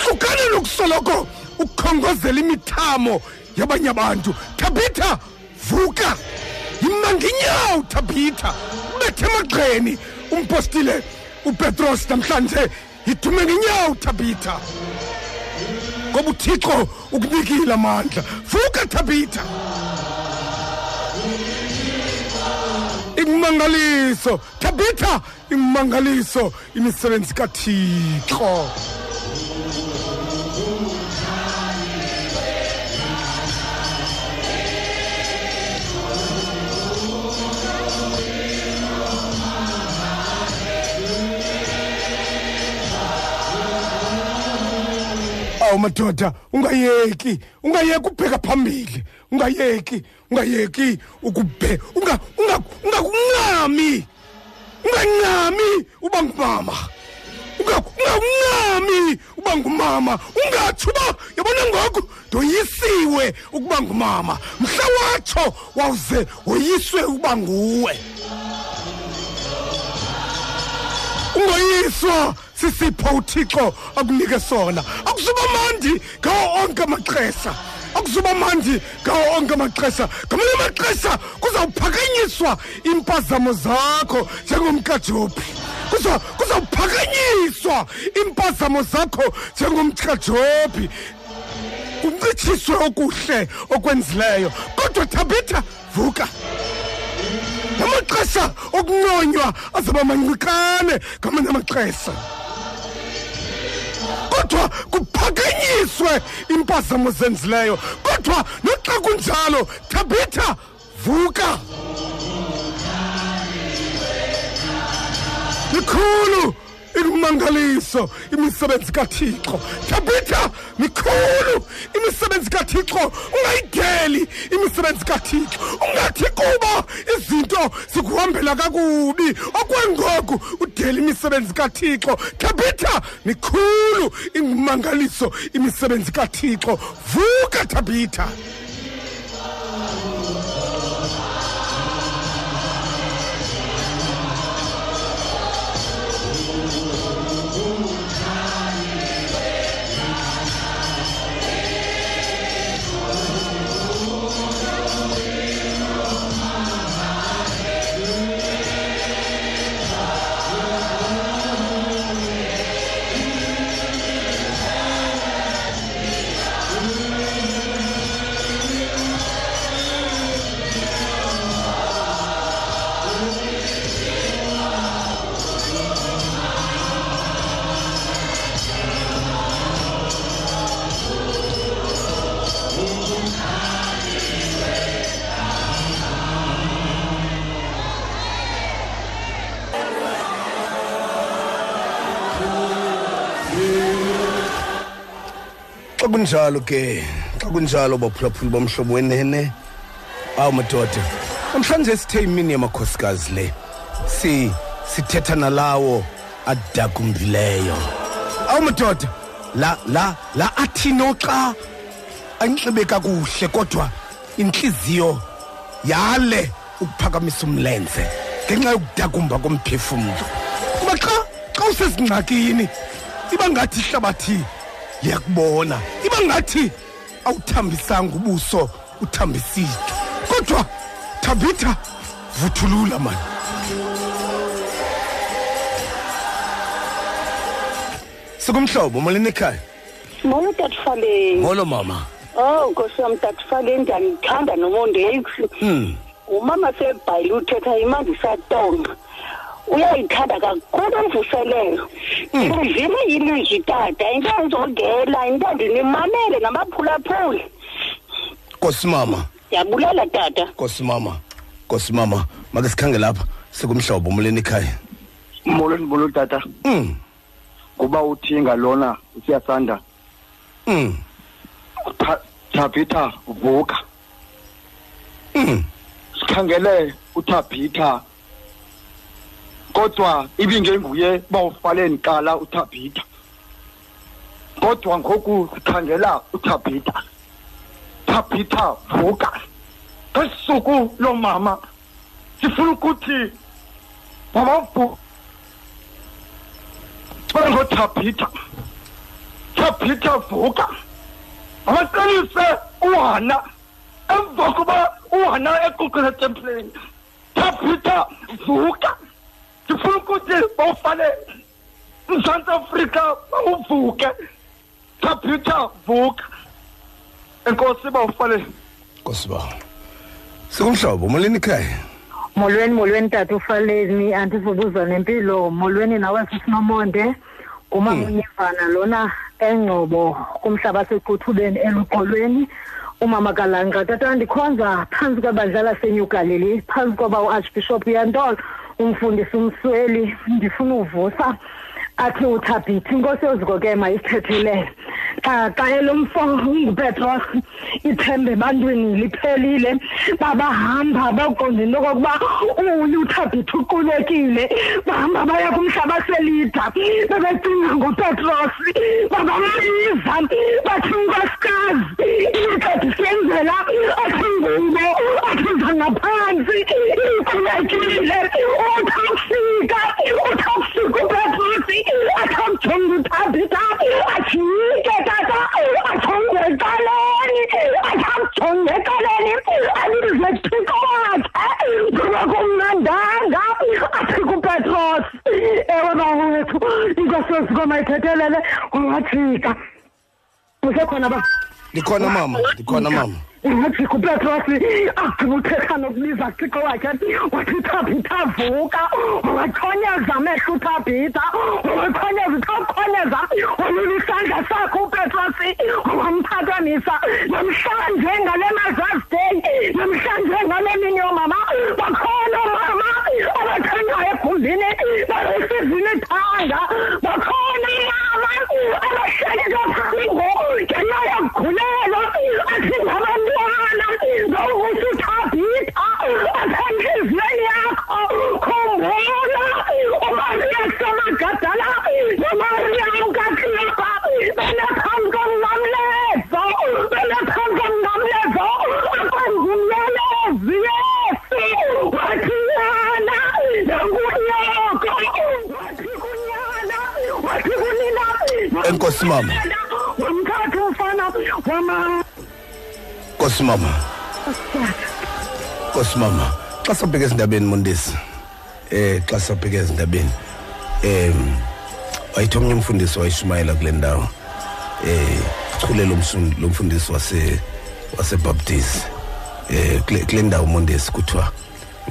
Hlukana nokusoloko ukhongozela imithamo yabanye abantu. Tabitha vuka. Yima ngenyawo tabitha ubethe emagxeni. Umpostile upetros namhlanje yidume ngenyawo tabitha ngoba uthixo ukunikile amandla. Vuka tabitha ingumangaliso tabitha ingumangaliso imisebenzi kathixo. Awu madoda ungayeki ungayeki ubheka phambili ungayeki ungayeki ukubhe unga unga ungakuncami ungancami uba ngumama unga ungancami uba ngumama ungathi uba yabona ngoku ndoyisiwe ukuba ngumama mhla watsho wawuze woyiswe ukuba nguwe. Ungoyiswa. Sisipho uthixo akunike sona. Akusuba mandi ngawo onke amaxesha kuzuba mandi ngawo onke amaxesha ngamanye amaxesha kuzawuphakanyiswa iimpazamo zakho njengomkajophi Kuza- kuzawuphakanyiswa iimpazamo zakho njengomkajophi kuncitshiswe okuhle okwenzileyo. Kodwa thabitha vuka. Namaxesha okunconywa azaba mancikane ngamanye amaxesha kodwa kuphakanyiswe impazamo zenzileyo kodwa noxa kunjalo thabitha vuka. Likhulu ingumangaliso imisebenzi kathixo. Thabitha mikhulu imisebenzi kathixo. Ungayideli imisebenzi kathixo. Ungathi kuba izinto zikuhambela kakubi. Okwengoku udela imisebenzi kathixo. Thabitha mikhulu ingumangaliso imisebenzi kathixo. Vuka thabitha. Kunjalo ke xa kunjalo baphulaphuli bomhlobo wenene. Awu madoda namhlanje sithe imini yamakhosikazi le. Si sithetha nalawo adakumbileyo awu madoda la la la athi noxa anxibe kakuhle kodwa inhliziyo yale ukuphakamisa umlenze ngenxa yokudakumba komphefumlo. Kuba xa xa usezingxakini iba ngathi ihlabathi liyakubona iba ngathi awuthambisanga ubuso uthambisile. Kodwa thabitha vuthulula mani sikumhlobo molweni ekhaya molo tatufaleni molo mama. Oh nkosi yam tatufaleni ndiyandithanda nomondeki Hmm. umama sebhayile uthetha imandi satonga uyayithanda kakhulu umvuselelo. Ndivile ilizwi tata into ndizongela into ndinimamele namaphulaphuli. Nkosi mama ndiyabulela tata. Nkosi mama nkosi mama make sikhangele apha sikumhlobo molweni ekhaya. Molweni molweni tata. Mm. kuba uthinga lona usiyasanda. Mm. Tha- thabitha vuka. Mm. sikhangele uthabitha. Kodwa ibingenguye bawufaleni qala uthabitha kodwa ngoku sikhangela uthabitha thabitha vuka. Ngesuku lomama sifuna ukuthi mabavu ngothabitha thabitha vuka. Abaqinise uhana emva koba uhana equqela templeni thabitha vuka. Ndifuna ukuthi bawufane mzantsi afrika bawuvuke thabitha vuka enkosi bawufane nkosi baba. Sikumhlobo molweni ekhaya? Molweni molweni tata ufaleni andivubuza nempilo. Molweni nawe sisinomonde. Ngumama unyevana lona engcobo kumhlaba sequthubeni eluqolweni umama kalanqa tata ndikhonza phantsi kwebandla lasenew galilee phantsi kwaba uarchbishop yantolo umfundisi umsweli ndifuna uvusa athi uthabhithi inkosi yoziko ke mayisithethelele xa xa elomfo ungupetros ithemba ebantwini liphelile. Babahamba baqonda into okokuba uye uthabhithi uqulekile. Bahamba baya kumhlaba selida bebecinga ngopetros babambiza bathi nkosikazi incedi senzela athi ngubo athi uza ngaphantsi iqulekile uthi ufika uthi ufika upetrosi athi akujonga uthabhitha athi ajike tata ajonge ekaleni ajonge ekaleni alize thixo wakhe ngoba kumnandanga athi kupetros ewe bawethu inkosi yezikoma ithethelele ungajika usekhona ba ndikhona mama. Ndikhona mama. Ngathi kupetrosi agqiba uthetha nokubiza thixo wakhe wathi uthabhitha vuka wathonyeza amehlo uthabhitha wathonyeza uthawukhonyeza walula isandla sakho upetrosi wamphazamisa namhlanje ngale mothers day namhlanje ngale mini yoomama bakhona oomama abathengayo egumbini baresivini ithanga bakhona mama abahleli kabuhlungu ngenxa yokugulelwa asingabantwana ngawukuthi uthabitha asentliziyweni yakho khumbula umariya samagadala nomariya ukaklapa benephambi komnqamlezo benephambi komnqamlezo akwangumyalezi yesu wathi yana nangunyoko wathi kunyana wathi kunina Enkosi mama. wamthatha umfana wama nkosi mama. Nkosi mama xa sobheka ezindabeni mondesi eh xa sobheka ezindabeni. Em wayithi omnye umfundisi wayishumayela kule ndawo. Eh chule lo mfundi lo mfundisi wase wasebaptist. Eh kule ndawo mondesi kuthiwa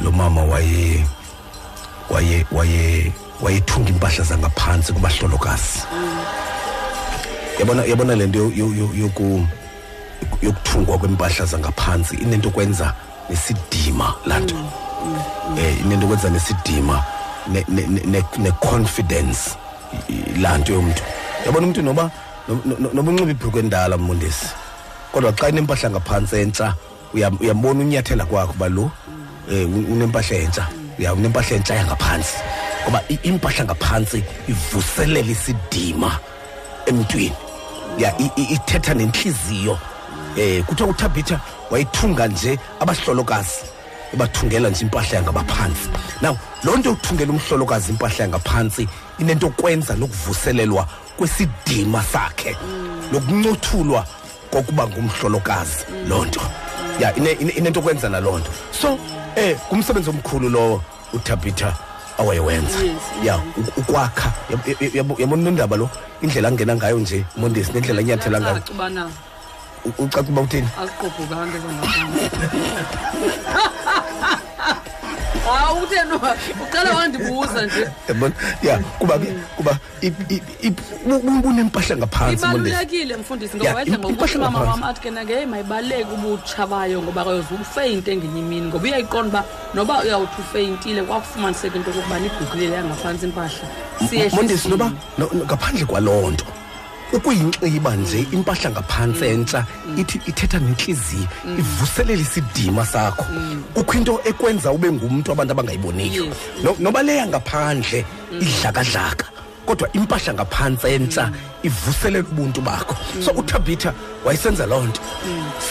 lo mama waye waye waye wayethunga impahla zangaphansi kubahlolokazi. Yabona yabona lento yo- yo- yo- yoku yokuthungwa kwempahla zangaphansi inento kwenza nesidima lanto eh inento kwenza nesidima ne- ne- ne- ne ne- confidence lanto yomuntu yabona umuntu noba no- no- noba unxiba ibhruku endala mfundisi kodwa xa inempahla ngaphansi entsha uyam- uyambona unyathela kwakho ba lo eh un- unempahla entsha. Ya unempahla entsha yangaphansi. Ngoba i- impahla ngaphansi ivuselela isidima emntwini. Ya i- i- ithetha nenhliziyo. Eh kuthiwa uthabitha wayithunga nje abahlolokazi ebathungela nje impahla yangabaphansi now loo nto yokuthungela umhlolokazi impahla yangaphansi inento kwenza nokuvuselelwa kwesidima sakhe nokuncothulwa kokuba ngumhlolokazi loo nto. Ya ine- ine- inento kwenza naloo nto. So eh kumsebenzi omkhulu lowo uthabitha awayewenza. Ya u- ukwakha. Yab- yab- yab- yabona nondaba lo? Indlela angena ngayo nje mondesi nendlela anyathela ngayo. Ubana U- ucaca uba uthini aziqobhukanga hawu utheni uqala wandibuza nje. Yabona? Ya kuba ke kuba i- i- i- bu- bu- bunempahla ngaphansi mondesi ibalulekile mfundisi Ya, ngoba wayethe im- ngokuthi impahla mama wam ngaphansi. athi ke nake mayibaluleke ubutsha bayo ngoba kayoze ufeyinte ngenye imini. Ngoba uyayiqonda uba noba uyawuthi ufeyintile kwakufumaniseka into yokokuba ibhukilele yangaphantsi impahla. Mondesi noba no- no- ngaphandle kwaloo nto ukuyinxiba nje impahla ngaphansi entsha ithi ithetha nenhliziyo ivuselela isidima sakho. Kukho into ekwenza ube ngumntu abantu abangayiboniyo Yes. No- noba leya ngaphandle idlakadlaka. Kodwa impahla ngaphansi entsha ivuselela ubuntu bakho. So uthabitha wayesenza loo nto.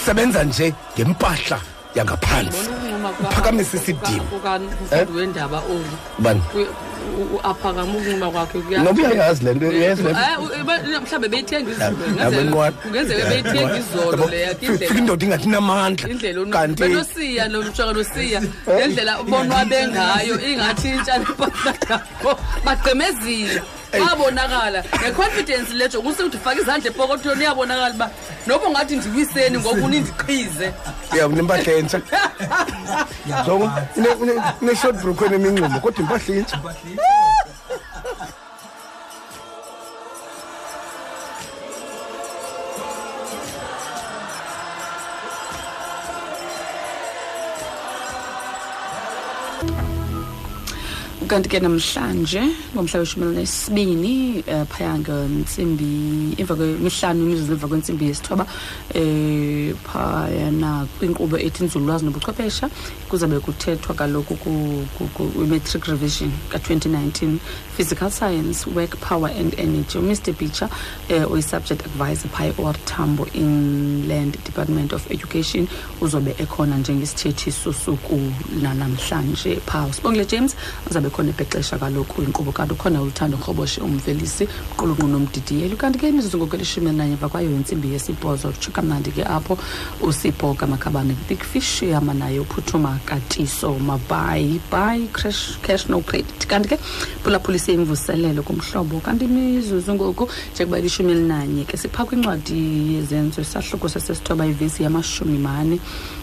Sebenza nje ngempahla yangaphansi. Uphakamisa isidima. kukamfundi wendaba olu bani Ku- u- u- aphakama ukunxuma kwakhe kuya- noba uyayazi le nto uyayazi le nto. Eh, u- eba- mhlawumbe beyithenga izolo Yabo Kungenzeka- inqwala. kungenzeka beyithenga izolo Yabo, leya fika indlela indoda ingathi inamandla. Indlela onu- kanti benosiya nomshaka nosiya ngendlela bonwabe ngayo ingathi intshana yakho bagqemezile. Babonakala neconfidence lejo kusukuthi faka izandla epokothweni uyabonakala uba noba ungathi ndiwiseni ngoku unindiqhize ya unempahla entsha jongo une-short brook eneminxumo kodwa impahla intsha kanti ke namhlanje ngomhla weshumi elinesibini um phaya ngentsimbi emva kwemihlanu imizuzu emva kwentsimbi yesithoba um phayana kwinkqubo ethi nzululwazi nobuchwephesha kuzabe kuthethwa kaloku ku- ku- ku- kwi-matric revision ka-2019 physical science work power and energy. Umr beecher um uyi-subject advisor phaya or tambo inland department of education uzobe ekhona njengesithethiso soku nanamhlanje. Phaa usibongile james. Uzabe khona ebhexesha kaloku inkqubo kanti ukhona uluthando rhoboshe umvelisi uqulunqu nomdidiyeli. Kanti ke imizuzu ngoku elishumi elinanye emva kwayo yintsimbi yesibhozo tsho mnandi ke apho usipho kamakhabane big fish ihamba naye uphuthuma katiso mabayi bayi cash, cash no credit. Kanti ke phulaphulise imvuselelo kumhlobo kanti imizuzu ngoku njengoba ilishumi elinanye ke siphakwe incwadi yezenzo isahluko sasesithoba ivesi yamashumi mane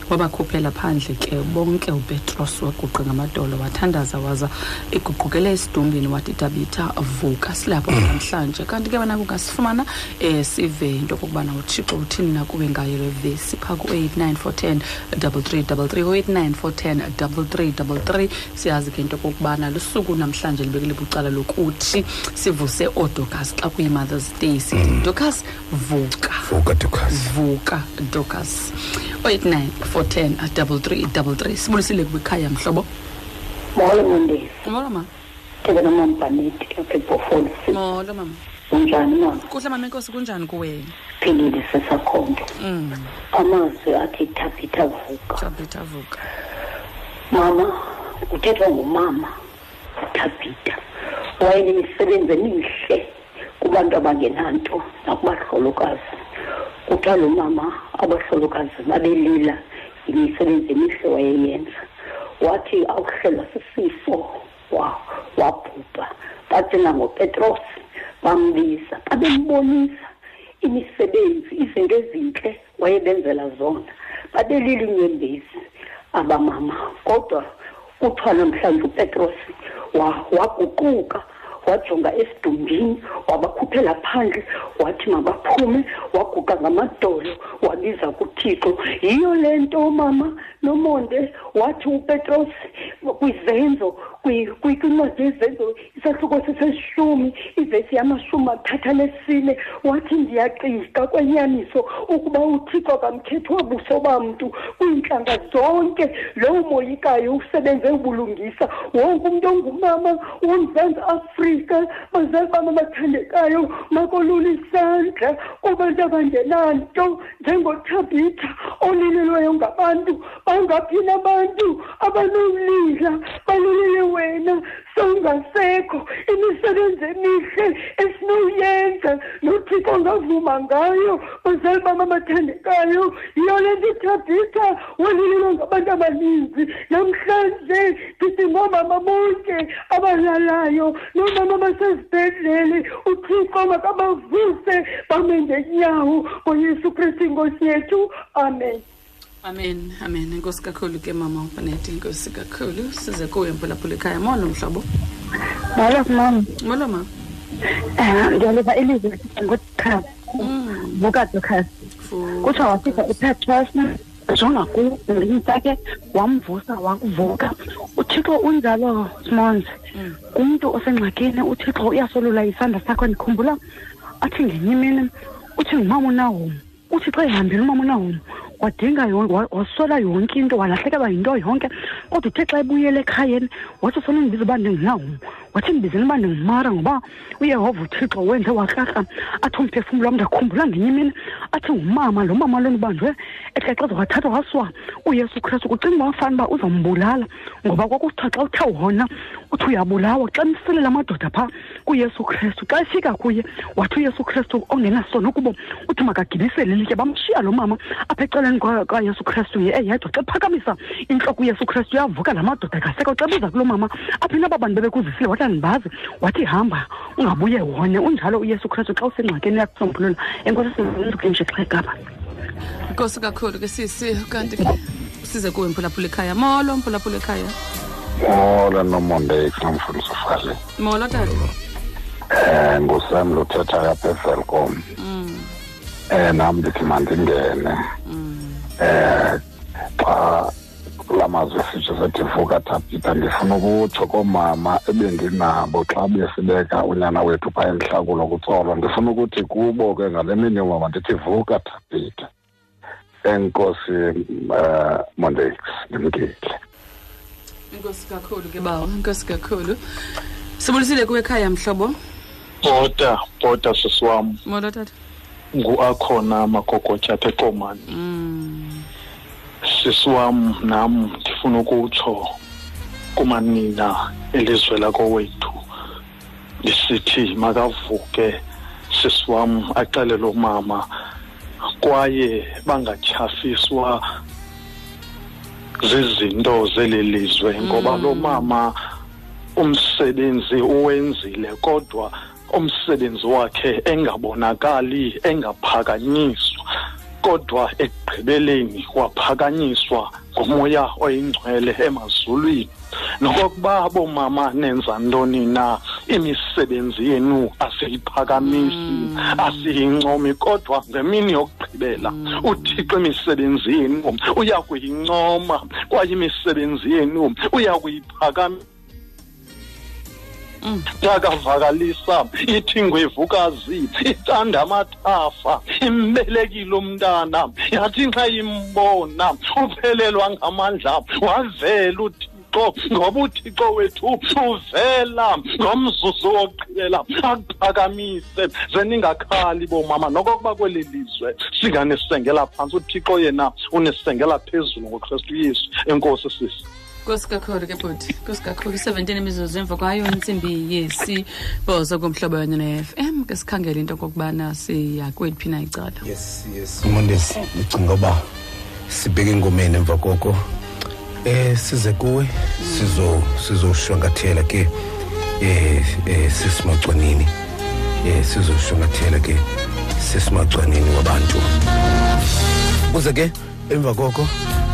wabakhuphela phandle ke bonke upetros waguqa ngamadolo wathandaza waza iguqukele esidumbini wathi tabitha vuka silapho namhlanje. Kanti ke wena kungasifumana um sive into okokubana uthixo uthini na kuwe ngayo le vesi. Phaa ku-89 410 3333 u-89 410 3333 siyazi ke into okokubana lusuku namhlanje libekele bucala lokuthi sivuse oodocas xa kuyi-mothers day. Sithi docas vuka. Vuka dukas vuka docas o-89 410 3333 sibulisile kwikhaya mhlobo. Molo mandisi molo mama apha ebhofolo molo mama unjani mama kuhle mama enkosi kunjani kuwena? Philile sesakhonto mm. Amazwi athi thabitha vuka tabitha vuka mama kuthethwa ngumama utabitha wayenemisebenzi emihle kubantu abangenanto nakubahlolokazi. Kuthiwa lo mama abahlolokazi babelila imisebenzi emihle wayeyenza wathi awuhlelwa sisifo wa- wabhubha. Bacinga ngopetros bambiza babembonisa imisebenzi izinto ezintle wayebenzela zona. Babelile inyembezi abamama kodwa kuthiwa namhlanje upetros wa- waguquka wajonga esidumbini wabakhuphela phandle wathi mabaphume waguqa ngamadolo wabiza kuthixo. Yiyo le nto mama nomonde wathi upetros kwizenzo kwi- kwi- kwincwadi yezenzo isahluko seseshumi ivesi yamashumi athatha nesine wathi ndiyaqiqa kwenyaniso ukuba uthixo kamkhethi wabuso bamntu kwiintlanga zonke. Lo moyikayo usebenze ubulungisa. Wonke umntu ongumama womzantsi afrika bazali bam abathandekayo makolula isandla kubantu abangenanto njengothabitha olilelweyo ngabantu bangaphi nabantu abanomlila balilele wena sowungasekho imisebenzi emihle esinoyenza nothixo ongavuma ngayo bazali bam abathandekayo yiyo le nto ithabitha walilelwe ngabantu abaninzi namhlanje ndithi ngoomama bonke abalalayo noomama basezibhedlele uthixo makabavuse bame ngenyawo ngoyesu kristu inkosi yethu amen amen amen. Enkosi kakhulu ke mama upanethi enkosi kakhulu. Size kuwe mphulaphula ekhaya. Molo mhlobo. Molo mama. Molo ma. Um ndiyaliva ilizwi ngokukhasi Mm, vuka dukhasi fu- kuthiwa wafika upetros jonga kulinta ke wamvusa wavuka. Uthixo unjalo simonzi. Mm. umntu osengxakini uthixo uyasolula isandla sakho. Ndikhumbula athi ngenye imini uthi ngumama unahom uthi xa ehambile umama unahom wadinga wasola yonke into walahlekelwa yinto yonke. Kodwa uthe xa ebuyele ekhayeni wathi sona ndibiza uba ndingunahom wathi ndibizeni uba ndingumara ngoba uyehova uthixo wenze wakrakra. Athi umphefumlo wam ndakhumbula ngenye imini. Athi ngumama lo mama lona ubanjwe exexeza wathathwa wasiwa uyesu kristu kucinga uba wafana uba uzambulala ngoba kwakuthiwa xa uthe wona uthi uyabulawa. Xa msilela amadoda phaa kuyesu kristu xa efika kuye wathi uyesu kristu ongenasono kubo uthi makagibisele ilitye bamshiya lo mama apha ecaleni kwa- kayesu kristu ye eyedwa xa phakamisa intloko uyesu kristu yavuka la madoda kaseko xa buza kulo mama apha naba bantu bebekuzisile wathi andibazi wathi hamba ungabuye wone unjalo uyesu kristu xa usengxakini yakusombulula enkosi sizuke nje xa egaba inkosi kakhulu ke sisi kanti ke size kuwe mphulaphula ekhaya molo mphulaphula ekhaya mola nomondex nomfundisi ufale molo tata um ngusam luthetha apha evelcom Mm, um nam ndithi mandingene. Mm, um xa la mazwi sitsho sethi vuka tabitha ndifuna ukutsho koomama ebendinabo xa besibeka unyana wethu phaa emhlakulo kutsolo ndifuna ukuthi kubo ke ngale mini yoomama ndithi vuka tabitha enkosi um mondex ndimkile. Enkosi kakhulu ke bawo enkosi kakhulu. Sibulisile kuwe ekhaya mhlobo? Bhoda bhoda sisi wam. Molo tata. Ngu-akhona magogotya apha ekomani Mm, sisi wam nam ndifuna ukutsho kumanina elizwe lakowethu lisithi makavuke sisi wam axelele umama kwaye bangatyhafiswa zizinto zeli lizwe ngoba lo mama umsebenzi uwenzile kodwa umsebenzi wakhe engabonakali engaphakanyiswa kodwa ekugqibeleni waphakanyiswa ngumoya oyingcwele emazulwini. Nokokuba boomama nenza ntoni na imisebenzi yenu asiyiphakamisi asiyincomi kodwa ngemini yokugqibela uthixo imisebenzi yenu uya kuyincoma kwaye imisebenzi yenu uya kuyiphakamisa yakavakalisa ithi ngwevukazi icanda amathafa imbelekile umntana yathi xa imbona uphelelwa ngamandla wavela uthixo ngoba uthixo wethu uvela ngomzuzu wokugqibela akuphakamise ze ningakhali boomama nokokuba kweli lizwe singanisengela phantsi uthixo yena unisengela phezulu ngokristu yesu. Enkosi sisi nkosi kakhulu ke bhuti nkosi kakhulu i-seventeen imizuzu emva kwayo intsimbi yesibhozo kumhlobo wenye ne-fm ke sikhangele into okokubana siya kweliphi na icala. Yes yes. Mondesi ndicinga uba sibheke engomeni emva koko. Eh size kuwe sizo sizoshwangathela ke eh eh sisimacwanini eh sizoshwangathela ke sisimacwanini wabantu. Uze ke emva koko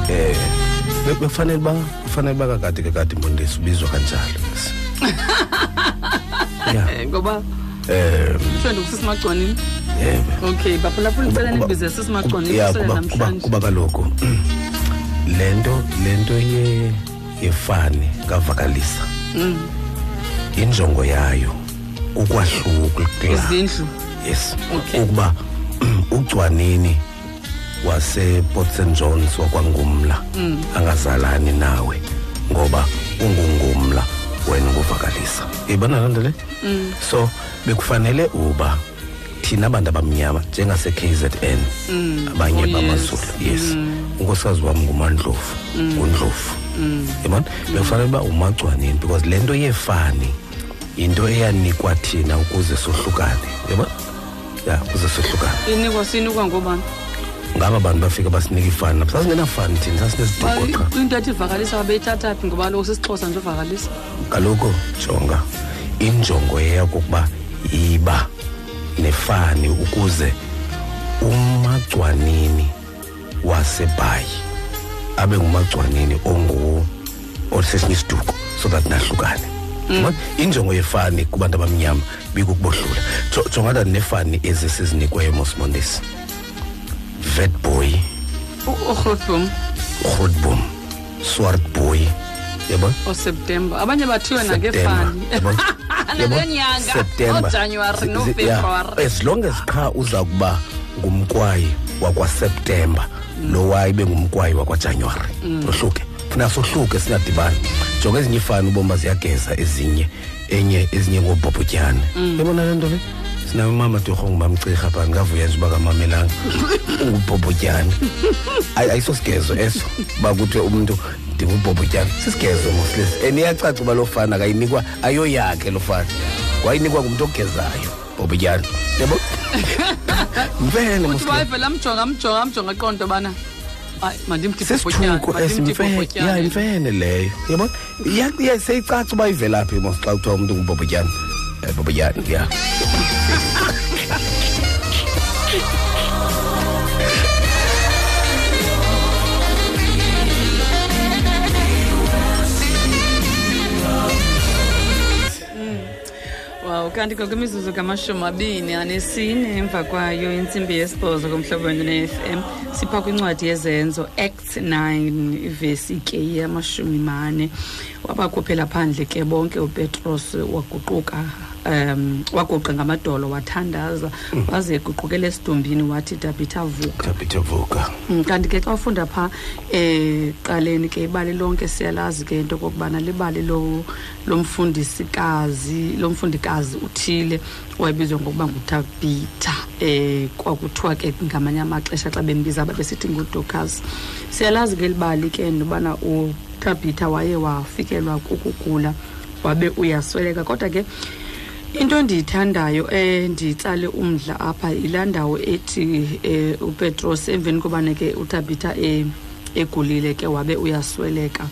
eh be- bekufanele ba kufanele bakakade kakade mondesi ubizwa kanjalo ya. Eh, ngoba eh mhlawumbe ngusisimagconini yebo. Okay baphulaphula itsela Kuba- nibize sisimagconini ya kusele kuba kuba namhlanje. kuba kaloku lento lento ye yefani kavakalisa. Mm. injongo yayo ukwahlukula izindlu. Yes. Okay. ukuba ugcwanini waseport st johns wakwangumla Mm. angazalani nawe ngoba ungungumla wena nguvakalisa ibona loo nto le Mm. so bekufanele uba thina abantu abamnyama njengase-kzn Mm. abanye Oh, yes. bamazulu yes unkosikazi wam ngumandlovu Mm. ngundlovu Mm. yabona bekufanele uba umagcwanini because le nto yefani yinto eyanikwa thina ukuze sohlukane yabona ya ukuze sohlukane inikwa sinikwa ngobani ngaba bantu bafika basinika ifani? Nabo sasingenafani thina? Sasineziduko qha into ethi ivakalisa babeyithatha phi ngoba kaloku sisixhosa nje uvakalisa. Kaloku jonga injongo yeyakokuba iba nefani ukuze umagcwanini wasebhayi abe ngumagcwanini ongu osesinye isiduko so that nahlukane. Yabona? injongo yefani kubantu abamnyama bikukubohlula Jo- jonga that nefani ezi sizinikweyo mosmondisi vetboy urhotbom grootboom swart boy yabona oseptemba abanye bathiwe September, nangefani yabona? nabenyanga September. ojanuwari Zi- zi- nofebruwari yeah. as long as qha uza kuba ngumkwayi wakwaseptemba lo waye bengumkwayi wakwajanuwari. Ohluke funeka sohluke singadibani. Jonga ezinye ifani ubomi ziyageza ezinye enye ezinye ngoobhobhotyane yabona le nto le? sinawe umama torhongo bamcirha phani ngavuyenza uba ngamamelanga ubhobhotyana. Ayisosigezo eso. Uba kuthiwe umntu ndingubhobhotyana sisigezo mosilesi and eh, iyacaca uba loo fana kayinikwa ayoyakhe loo fana. Kwayinikwa ngumntu ogezayo bhobhotyana. Yebo? Mfene bana. Sisithuko imfene leyo. Yabona seyicaca uba ivelaphi mos xa kuthiwa umntu ngubhobhotyana. Eh, bhobhotyana ya. Wow kanti ngokwemizuzu kamashumi abini anesine emva kwayo intsimbi yesibhozo komhlobo wenu ne-fm sipha kwincwadi yezenzo act 9 ivesi ke yamashumi mane. Wabakhuphela phandle ke bonke upetros waguquka. Um wagoqa ngamadolo wathandaza waze eguqukela esidombini wathi tabitha vuka. Vuka. Mm, kanti ke xa ufunda phaa eh qaleni ke ibali lonke siyalazi ke into okokubana libali lo lomfundisikazi lomfundikazi uthile wayebizwa ngokuba ngutabitha eh kwakuthiwa ke ngamanye amaxesha xa bembiza ababesithi ngudocas siyalazi ke libali ke nobana utabitha waye wafikelwa kukugula wabe uyasweleka. Kodwa ke into endiyithandayo enditsale umdla apha yilaa ndawo ethi um upetros emveni kobana ke utabitha um egulile ke wabe uyasweleka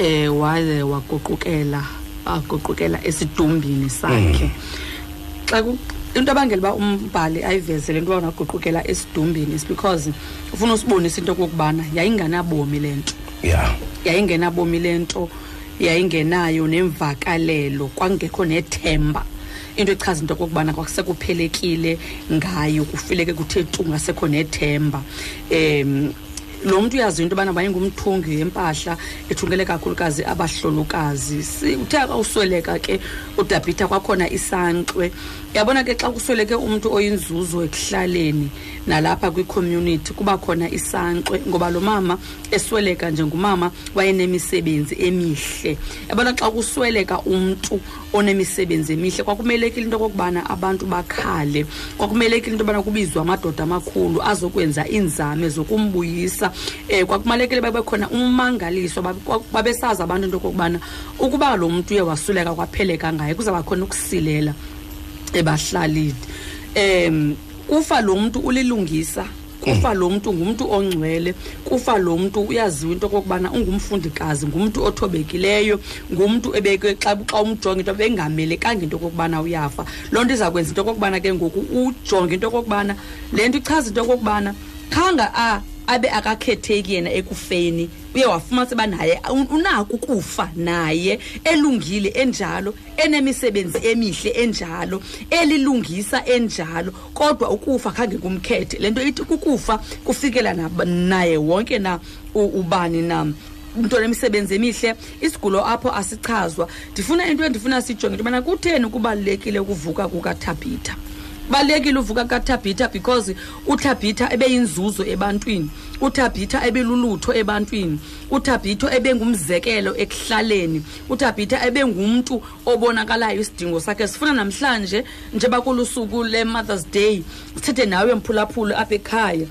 um waze waguqukela waguqukela esidumbini sakhe. Xa ku- into abangela uba umbhali ayiveze le nto uba waguqukela esidumbini is because ufuna usibonisa into okokubana yayinganabomi le nto. Ya. Yayingenabomi le nto. Yayingenayo nemvakalelo kwangekho nethemba. Into echaza into okokubana kwakusekuphelekile ngayo kufileke kuthe tu ngasekho nethemba. Um lo mntu uyaziyo into yobana wayengumthungi wempahla ethungele kakhulukazi abahlolokazi. Si- uthe akawusweleka ke udabhitha kwakhona isankxwe yabona ke xa kusweleke umntu oyinzuzo ekuhlaleni nalapha kwicommunity kuba khona isankxwe ngoba lo mama esweleka njengumama wayenemisebenzi emihle. Yabona xa kusweleka umntu onemisebenzi emihle kwakumelekile into okokubana abantu bakhale. Kwakumelekile into yobana kubizwe amadoda amakhulu azokwenza iinzame zokumbuyisa. Um kwakumalekile babe khona ummangaliso babe- kwa- babesazi abantu into okokubana ukuba lo mntu uye wasweleka kwapheleka ngaye kuzawuba khona ukusilela. Ebahlalini um kufa lo mntu ulilungisa kufa lo mntu ngumntu ongcwele kufa lo mntu uyaziwa into okokubana ungumfundikazi ngumntu othobekileyo ngumntu ebeke xa xa umjonga into bengamelekanga into okokubana uyafa. Loo nto iza kwenza into okokubana ke ngoku ujonge into okokubana le nto ichaza into okokubana khanga a abe akakhetheki yena ekufeni uye wafumanisa uba naye un- unako ukufa naye elungile enjalo enemisebenzi emihle enjalo elilungisa enjalo kodwa ukufa khange kumkhethe. Le nto ithi kukufa kufikela nab- naye wonke na u- ubani na. Umntu onemisebenzi emihle isigulo apho asichazwa. Ndifuna into endifuna sijonge into yobana kutheni kubalulekile ukuvuka kukatabhitha balekile uvuka katabhitha because utabhitha ebeyinzuzo ebantwini. utabhitha ebelulutho ebantwini. utabhitha ebengumzekelo ekuhlaleni. utabhitha ebengumntu obonakalayo isidingo sakhe. Sifuna namhlanje njengoba kulusuku le-mothers day sithethe nawe mphulaphula apha ekhaya.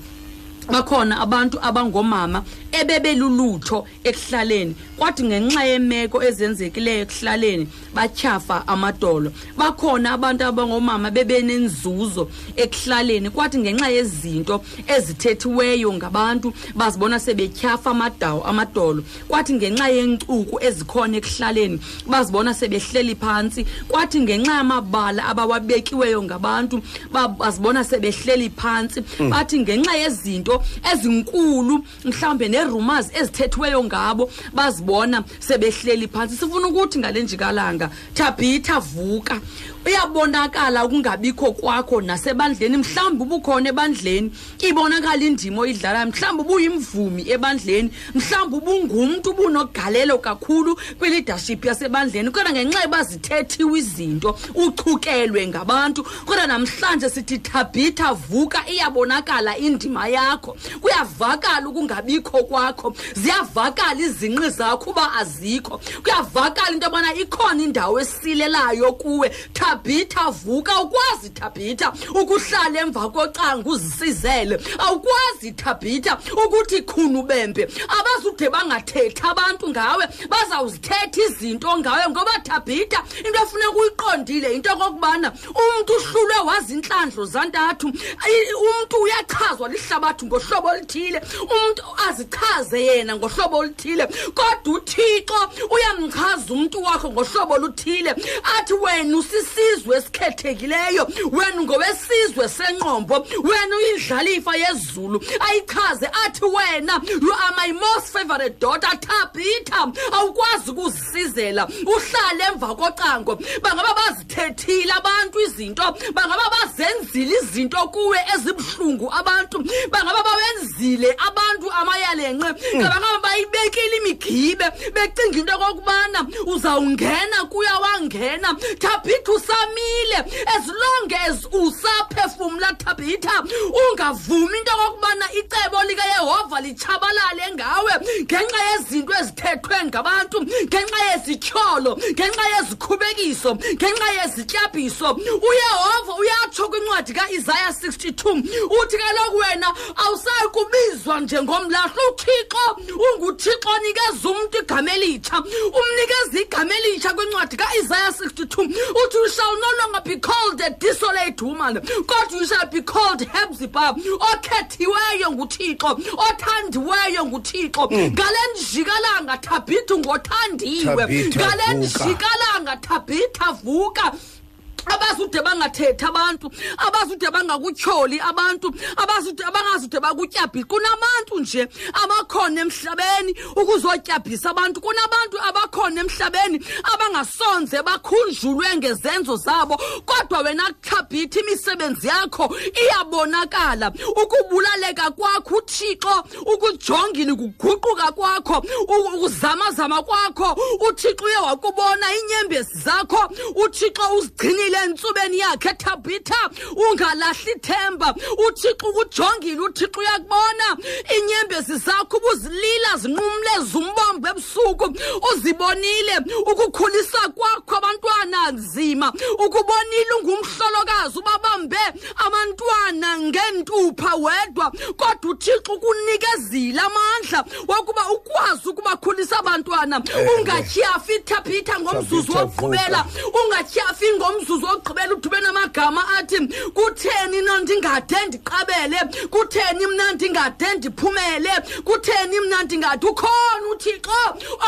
Bakhona abantu abangoomama ebebelulutho ekuhlaleni. Kwathi ngenxa yemeko ezenzekileyo ekuhlaleni batyhafa amadolo. Bakhona abantu abangoomama bebenenzuzo ekuhlaleni. Kwathi ngenxa yezinto ezithethiweyo ngabantu bazibona sebetyhafa amadawo amadolo. Kwathi ngenxa yeencuku ezikhona ekuhlaleni bazibona sebehleli phantsi kwathi ngenxa yamabala abawabekiweyo ngabantu ba- bazibona sebehleli phantsi bathi ngenxa yezinto ezinkulu mhlawumbe nee-rumors ezithethiweyo ngabo bazibona sebehleli phantsi sifuna ukuthi ngale njikalanga thabhitha vuka. Uyabonakala ukungabikho kwakho nasebandleni mhlawumbi ubukhona ebandleni. Ibonakala indima oyidlalayo mhlawumbi ubuyimvumi ebandleni mhlawumbi ubungumntu ubunogalelo kakhulu kwi-leadership yasebandleni. Kodwa ngenxa yoba zithethiwe izinto uchukelwe ngabantu kodwa namhlanje sithi thabhitha vuka iyabonakala indima yakho. Kuyavakala ukungabikho kwakho ziyavakala izinqi zakho uba azikho. Kuyavakala into yobana ikhona indawo esilelayo kuwe. Thabhitha vuka awukwazi thabhitha ukuhlala emva kocanga uzisizele. Awukwazi thabhitha ukuthi khunubembe abazude bangathethi abantu ngawe bazawuzithetha izinto ngawe ngoba thabhitha into efuneka uyiqondile into okokubana umntu uhlulwe wazintlandlo zantathu. I- umntu uyachazwa lihlabathi ngohlobo oluthile umntu azichaze yena ngohlobo oluthile. Kodwa uthixo uyamchaza umntu wakho ngohlobo oluthile. Athi wena usisizwe esikhethekileyo wena ngowesizwe senqombo wena uyindlalifa yezulu ayichaze athi wena you are my most favorite daughter tabitha. Awukwazi ukuzisizela uhlale emva kocango. Bangaba bazithethile abantu izinto bangaba bazenzile izinto kuwe ezibuhlungu abantu bangaba bawenzile abantu amayalenqe. Bangaba bayibekile imigibe becinga into okokubana uzawungena kuya wangena. Thabitha usamile as long as usaphefumla thabitha ungavumi into okokubana icebo likayehova litshabalale ngawe. Ngenxa yezinto ezithethwe ngabantu ngenxa yezityholo ngenxa yezikhubekiso ngenxa yezityabhiso uyehova uyatsho kwincwadi kaisaya 62 uthi kaloku wena awusayi kubizwa njengomlahla uthixo unguthixo onikeza umntu igama elitsha. Umnikeza igama elitsha kwincwadi kaisaya 62 uthi you shall no longer be called a desolate woman. Kodwa you shall be called hebzibah okhethiweyo nguthixo othandiweyo nguthixo. Ngale njikalanga thabitha ngothandiwe. Thabitha, ngale vuka. njikalanga thabitha vuka. Abazude bangathethi abantu abazude bangakutyholi abantu abazude abangazude bakutyabhisa kunabantu nje abakhona emhlabeni ukuzotyabhisa abantu. Kunabantu abakhona emhlabeni abangasonze bakhunjulwe ngezenzo zabo. Kodwa wena thabhitha imisebenzi yakho iyabonakala. Ukubulaleka kwakho uthixo ukujongile ukuguquka kwakho ukuzamazama kwakho. Uthixo uye wakubona iinyembezi zakho. Uthixo uzigcinile entsubeni yakhe thabhitha ungalahli themba uthixo ukujongile uthixo uyakubona. Iinyembezi zakho ubuzilila zinqumle zumbombo ebusuku. Uzibonile ukukhulisa kwakho abantwana nzima. Ukubonile ungumhlolokazi ubabambe abantwana ngentupha wedwa. Kodwa uthixo ukunikezile amandla wokuba ukwazi ukubakhulisa abantwana. Ungatyhafi thabhitha ngomzuzu Thabitha, wokugqibela ungatyhafi ngomzuzu wokugqibela udube namagama athi kutheni na ndingade ndiqabele? Kutheni mna ndingade ndiphumele? Kutheni mna ndingade? Ukhona uthixo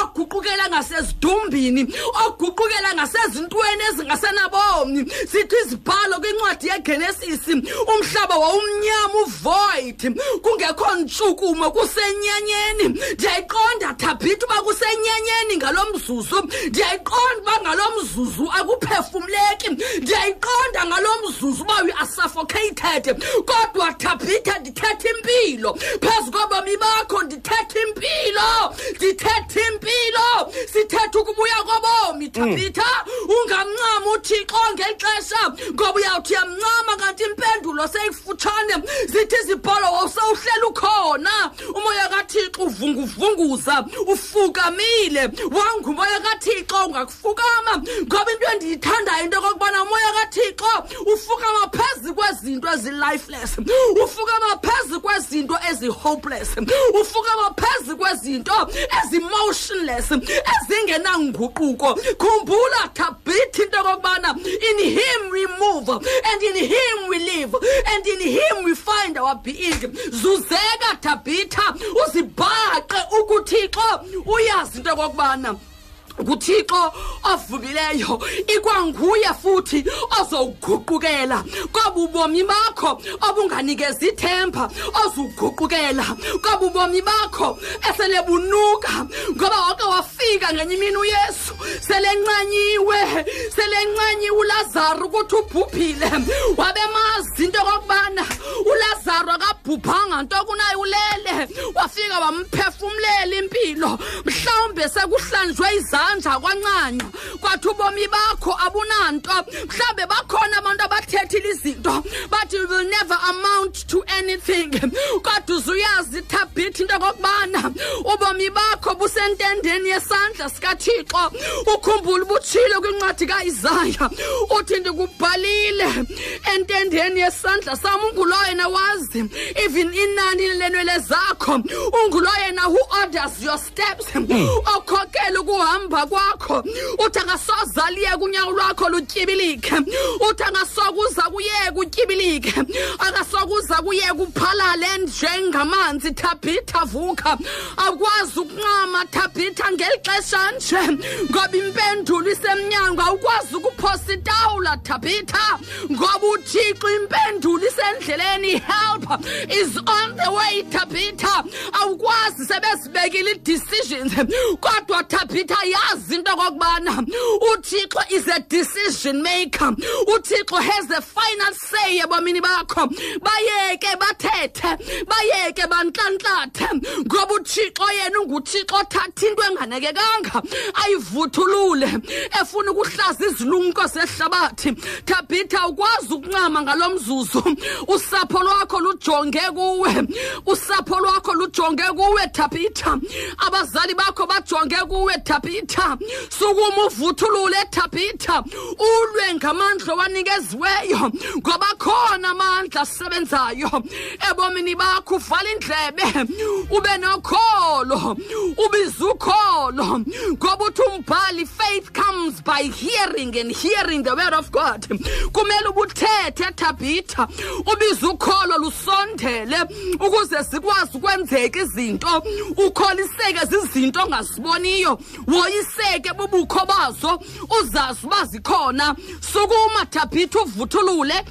oguqukela ngasezidumbini oguqukela ngasezintweni ezingasenabomi zithi izibhalo kwincwadi yegenesisi umhlaba wawumnyama uvoid kungekho ntshukumo kusenyanyeni ndiyayiqonda thabhitha uba kusenyanyeni ngalo mzuzu. Ndiyayiqonda uba ngalo mzuzu akuphefumleki. Ndiyayiqonda ngalo mzuzu uba you are suffocated kodwa thabhitha ndithetha impilo. Phezu kobomi bakho ndithetha impilo. Ndithetha impilo. Sithetha ukubuya kobomi thabhitha. Ungamncama uthixo ngeli xesha ngoba uyawuthi uyamncama kanti impendulo seyifutshane zithi izibholo wawusewuhleli ukhona. Umoya kathixo uvunguvunguza ufukamile. Wangumoya kathixo ungakufukama. Ngoba into endiyithandayo into yokokubana umoya kathixo ufukama phezu kwezinto ezi-lifeless. Ufukama phezu kwezinto ezi-hopeless. Ufukama phezu kwezinto ezi-motionless ezingenanguquko. Khumbula thabhitha into yokokubana in him we move and in him we live and in him we find our being. Zuzeka thabhitha uzibhaqe ukuthixo uyazi into yokokubana nguthixo ovumileyo. Ikwanguye futhi ozowuguqukela kobu bomi bakho obunganikeza ithemba ozuguqukela. Kobu bomi bakho esele bunuka ngoba wake wafika ngenye imini uyesu. Selencanyiwe selencanyiwe ulazaro ukuthi ubhubhile. Wabemazi into okokubana ulazaro akabhubhanga nto kunaye ulele. Wafika wamphefumlela impilo mhlawumbe sekuhlanjwe izandla kwancanywa kwathi ubomi bakho abunanto. Mhlawumbe bakhona abantu abathethile izinto bathi you will never amount to anything. Kodwa uzuyazi thabhithi into okokubana ubomi bakho busentendeni yesandla sikathixo. Ukhumbule ubutshile kwincwadi kaisaya uthi ndikubhalile entendeni yesandla sam ungulo yena wazi. Even inani lenwele zakho ungulo yena who orders your steps. Okhokela ukuhamba kwakho uthi angasoze aliyeke unyawo lwakho lutyibilike uthi angasokuza kuyeka utyibilike akasokuza kuyeka uphalale njengamanzi thabhitha vuka. Awukwazi ukunqama thabhitha ngeli xesha nje ngoba impendulo isemnyango awukwazi ukuphosa itawula thabhitha ngoba uthixo impendulo isendleleni help is on the way thabhitha awukwazi sebezibekile ii-decisions kodwa thabhitha yazi into okokubana uthi uthixo is a decision maker. Uthixo has the final say ebomini bakho. Bayeke bathethe bayeke bantlantlathe ngoba uthixo yena unguthixo othatha into enganekekanga. Ayivuthulule efuna ukuhlaza izilumko zehlabathi. Thabhitha ukwazi ukuncama ngalo mzuzu. Usapho lwakho lujonge kuwe. Usapho lwakho lujonge kuwe thabhitha abazali bakho bajonge kuwe thabhitha sukuma uvuthulule thabhitha ulwe ngamandla owanikeziweyo. Ngoba khona amandla asebenzayo. Ebomini bakho uvala indlebe. Ube nokholo. Ubiza ukholo. Ngoba uthi umbhali faith comes by hearing and hearing the word of god. Kumele ubuthethe thabhitha ubiza ukholo lusondele ukuze zikwazi ukwenzeka izinto. Ukholiseke zizinto ongaziboniyo. Woyiseke bubukho bazo uzazi uba zikhona. Sukuma thabhitha uvuthulule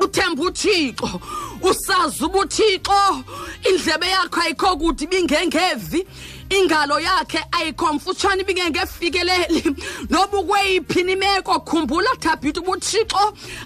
uthemba uthixo. Usazi ubuthixo indlebe yakho ayikho kude ibingengevi ingalo yakhe ayikho mfutshane ibingengefikeleli noba ukweyiphi imeko khumbula thabhitha ubuthixo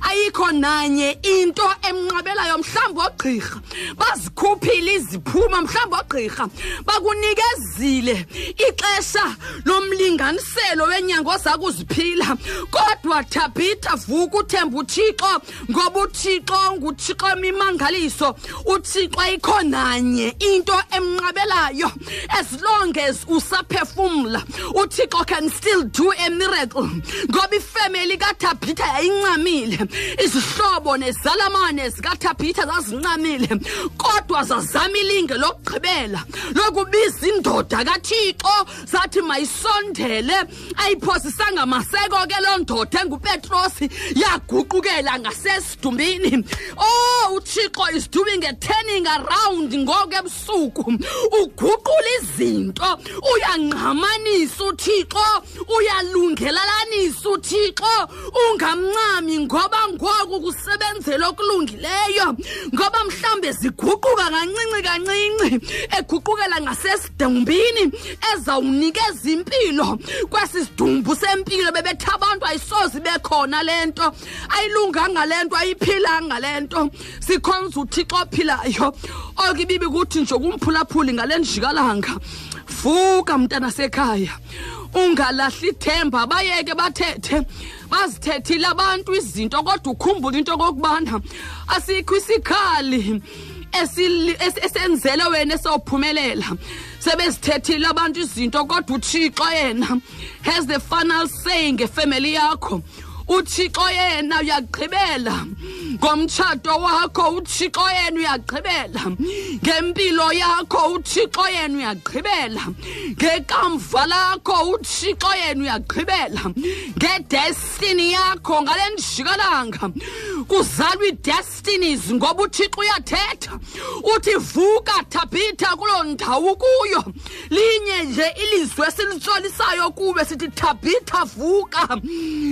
ayikho nanye into emnqabelayo mhlawumbi ogqirha. Bazikhuphile iziphuma mhlawumbi ogqirha bakunikezile ixesha lomlinganiselo wenyango zakuziphila. Kodwa thabhitha vuka uthemba uthixo ngoba uthixo nguthixo mimangaliso. Uthixo ayikho nanye into emnqabelayo. As long as usaphefumla. Uthixo can still do a miracle. Ngoba ifemeli kathabhitha yayincamile izihlobo nezalamane zikathabhitha zazincamile. Kodwa zazama ilinge lokugqibela lokubiza indoda kathixo. Zathi mayisondele ayiphosisanga maseko ke loo ndoda engupetrosi yaguqukela ngasesidumbini oh uthixo is doing a turning around ngoku ebusuku. Uguqula izinto uyangqamanisa uthixo uyalungelalanisa uthixo. Ungamncami ngoba ngoku kusebenzela okulungileyo ngoba mhlambe ziguquka kancinci kancinci eguqukela ngasesidumbini ezawunikeza impilo kwesi sidumbu sempilo bebethe abantu ayisoze bekhona le nto. Ayilunganga le nto ayiphilanga le nto. Sikhonza uthixo ophilayo. Oko ibibi kuthi nje kumphulaphuli ngale njikalanga vuka mntana sekhaya. Ungalahli ithemba bayeke bathethe. Bazithethile abantu izinto kodwa ukhumbule into okokubana asikho isikhali esenzele wena esawuphumelela sebezithethile abantu izinto kodwa uthixo yena has the final say ngefemeli yakho. Uthixo yena uyagqibela. Ngomtshato wakho uthixo yena uyagqibela. Ngempilo yakho uthixo yena uyagqibela. Ngekamva lakho uthixo yena uyagqibela. Ngedestiny yakho ngale njikalanga kuzalwa ii-destinies ngoba uthixo uyathetha. Uthi vuka thabhitha kuloo ndawo kuyo linye nje ilizwi esilitsolisayo kuwe sithi thabhitha vuka.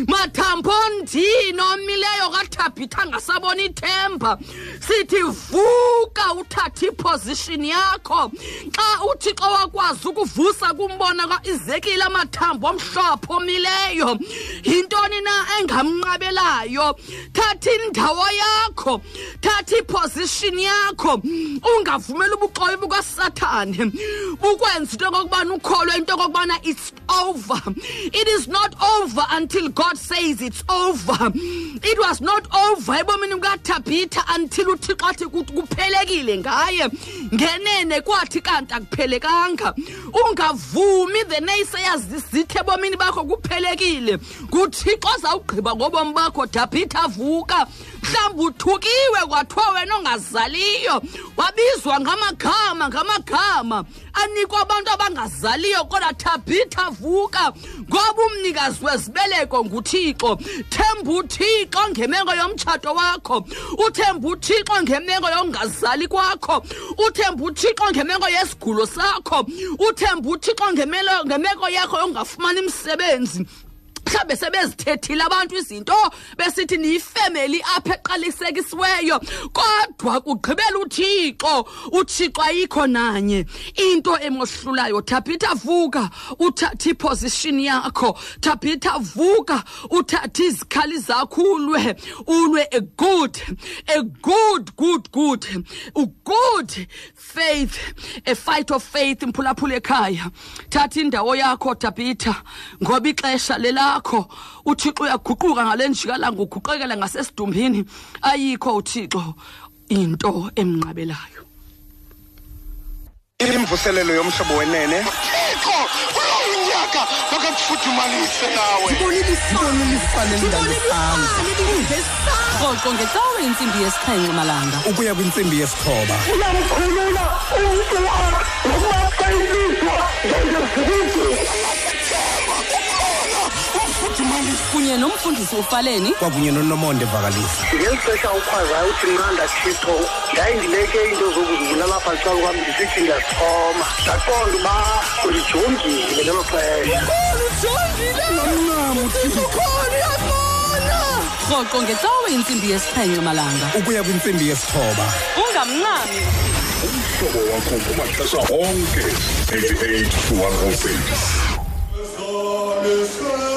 Mathambo ndini omileyo kathabhitha ngasabona ithemba. Sithi vuka uthathe iposition yakho. Xa uthixo wakwazi ukuvusa kumbona kaizekile amathambo omhlophe omileyo yintoni na engamnqabelayo? Thatha indawo yakho thatha iposition yakho. Ungavumeli ubuxoki bukasathane bukwenza into okokubana ukholwe into okokubana it's over. It is not over until god says it's over. It was not over ebomini bukathabhitha until uthixo athi kuphelekile ngaye. Ngenene kwathi kanti akuphelekanga. Ungavumi the naysayers zithi ebomini bakho kuphelekile. Nguthixo ozawugqiba ngobomi bakho dabhitha vuka mhlawumbi uthukiwe kwathiwa wena ongazaliyo wabizwa ngamagama ngamagama anikwa abantu abangazaliyo kodwa thabhitha vuka ngoba umnikazi wezibeleko nguthixo. Themba uthixo ngemeko yomtshato wakho. Uthemba uthixo ngemeko yongazali kwakho. Uthemba uthixo ngemeko yesigulo sakho. Uthemba uthixo ngemelo- ngemeko yakho yongafumani msebenzi mhlawumbe sebezithethile abantu izinto besithi niyifemeli apha eqalisekisiweyo. Kodwa kugqibela uthixo uthixo ayikho nanye. Into emohlulayo tabitha vuka uthathe iposition yakho. Tabitha vuka uthathe izikhali zakho ulwe. Ulwe a good a good good good a good faith a fight of faith mphulaphula ekhaya. Thatha indawo yakho tabitha ngoba ixesha lelakho uthixo uyaguquka ngale njikalanga uguqekela ngasesidumbini ayikho uthixo into emnqabelayo imvuselelo yomhlobo wenene thixo kulo unyaka makakufuthumalise nawe rhoqo ngecawe intsimbi yesixhenxe malanga ukuya kwintsimbi yesithoba uyamkhulula umntu nokuba xa ilizwa njengezikizi kunye nomfundisi ufaleni. Kwakunye nonomonde vakalisa ngeli xesha ukhwazayo uthi mnqanda thixo ndayindileke iinto zokuzibulala apha ntshalo kwam ndisithi ndiyazixhoma ndaqonda uba ulijongile ngelo xesha. Rhoqo ngecawe intsimbi yesixhenxe malanga. Ukuya kwintsimbi yesithoba. Ungamncami umhlobo wakho kumaxesha onke 88 to 106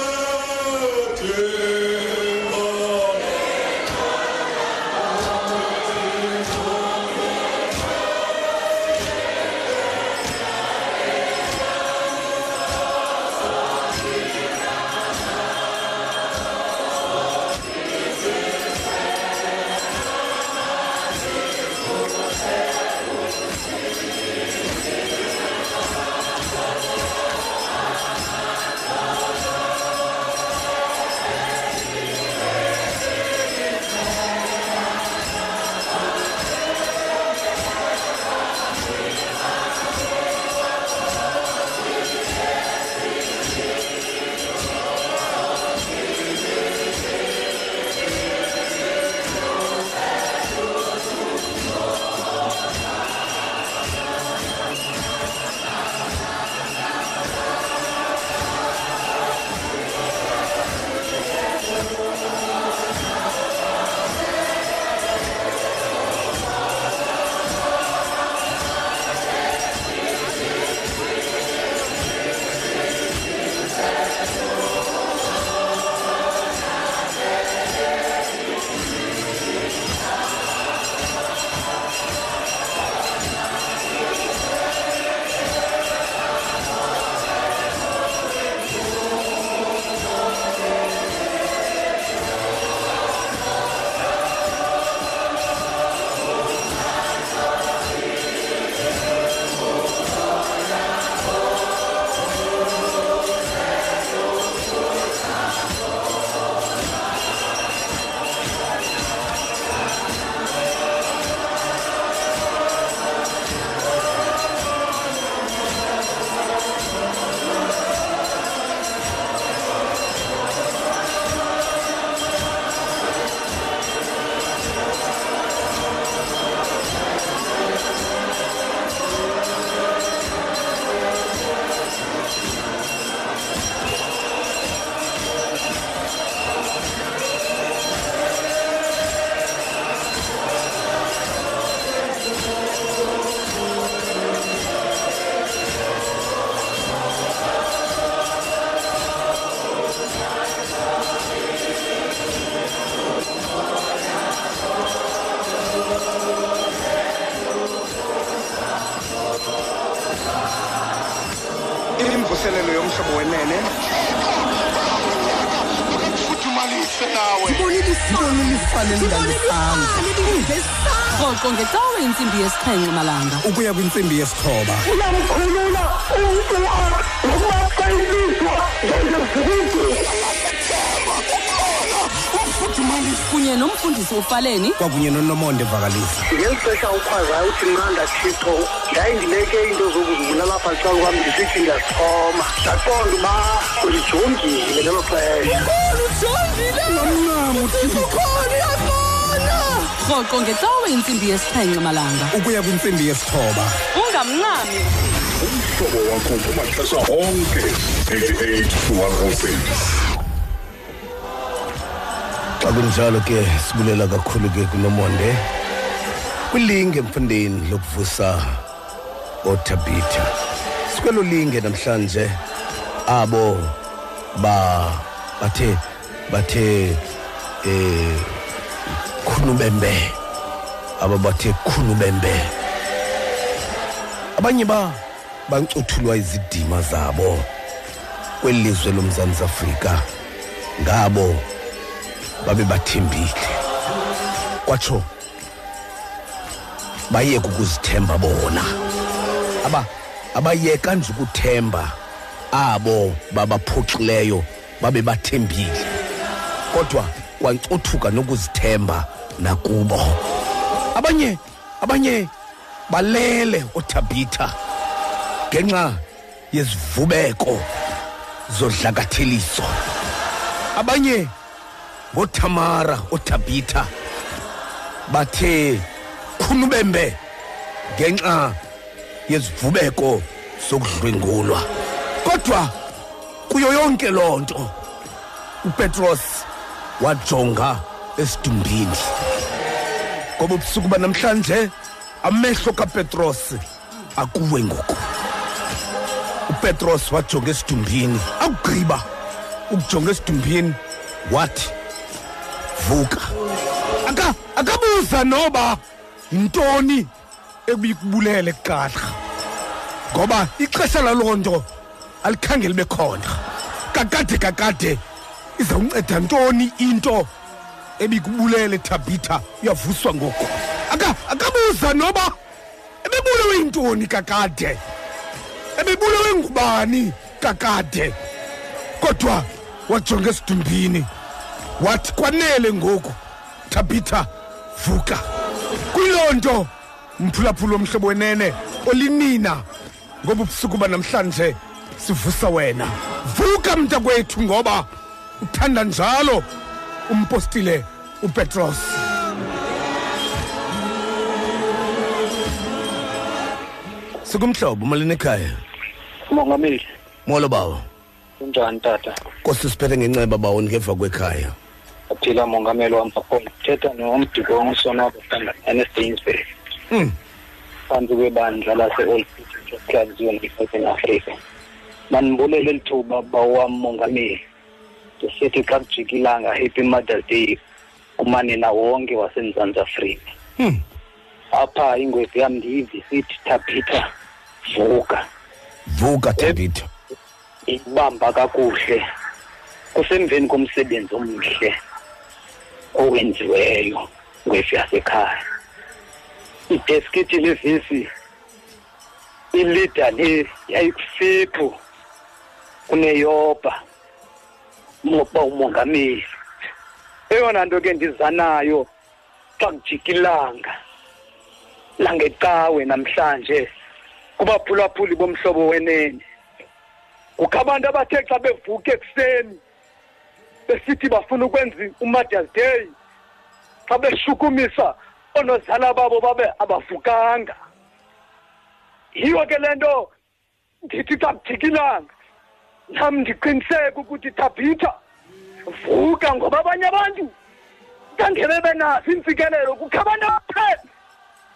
ngecawe intsimbi yesixhenxe malanga. Ukuya kwintsimbi yesithoba. Uyamkhulula umntu nokuba xa ilizwa njengezikizi kunye nomfundisi ufaleni. Kwakunye nonomonde vakalisa ngeli xesha ukhwazayo uthi mnqanda thixo ndayindileke iinto zokuzibulala apha ntshalo kwam ndisithi ndiyazixhoma ndaqonda uba ulijongile ngelo xesha. Rhoqo ngecawe intsimbi yesixhenxe malanga. Ukuya kwintsimbi yesithoba. Ungamncami umhlobo wakho kumaxesha onke. 88 to 106 xa kunjalo ke sibulela kakhulu ke kunomonde kwilinge emfundeni lokuvusa othabitha. Sikwelo linge namhlanje abo ba bathe bathe eh khunubembe aba bathe khunubembe abanye ba bancuthulwa izidima zabo kwelizwe lomzantsi afrika. Ngabo babe bathembile. Kwatsho bayeka ukuzithemba bona. Aba abayeka nje ukuthemba. Abo babaphoxileyo babe bathembile. Kodwa kwancothuka nokuzithemba. Nakubo. Abanye abanye balele othabitha ngenxa yezivubeko zodlakatheliso abanye ngothamara othabitha bathe khunubembe ngenxa yezivubeko zokudlwengulwa. Kodwa kuyo yonke loo nto upetros wajonga esidumbini ngoba ubusuku banamhlanje amehlo kapetros akuwe ngoku. Upetros wajonga esidumbini akugqiba ukujonga esidumbini wathi vuka. Aka akabuza noba yintoni ekubuyikubulele kuqala. Ngoba ixesha laloo nto alikhange libe khona kakade kakade izawunceda ntoni into ebikubulele thabitha uyavuswa ngoku aka akabuza noba ebebulewe yintoni kakade? Ebebulewe ngubani kakade? Kodwa wajonga esidumbini wathi kwanele ngoku thabitha vuka. Kuyiloo nto mphulaphula omhlobo wenene olinina ngoba ubusuku banamhlanje sivusa wena. Vuka mntakwethu ngoba uthanda njalo umpostile upetros. Sikumhlobo malini ekhaya? Mongameli. Molo bawo. Kunjani tata? Kosi siphethe ngenceba bawo ngeva kwekhaya. Aphila mongameli wam bakhona thetha nomdiko ongusonwabo enesdainsbury Mm. phansi kwebandla lase-old clubziwe nge-southern africa manibulele lithuba bawam mongameli. Ndisithi xa kujika ilanga happy mother's day umanina wonke wasemzantsi afrika. Hmm. apha ingwevu yam ndiyivi sithi tabitha vuka. Vuka thabitha ikubamba kakuhle kusemveni komsebenzi omhle owenziweyo ngwefu yasekhaya. Ideskithi levesi ilida le yayikufiphu kuneyoba moba umongameli. Eyona nto ke ndizanayo xa kujika ilanga langecawe namhlanje kubaphulaphuli bomhlobo wenene. Kukho abantu abathe xa bevuka ekuseni besithi bafuna ukwenza umothers day xa beshukumisa oonozala babo babe abavukanga. Yiyo ke le nto ndithi xa kujika ilanga nam ndiqiniseke ukuthi tabitha vuka ngoba abanye abantu kangebe benazo iimfikelelo kukho abantu abathe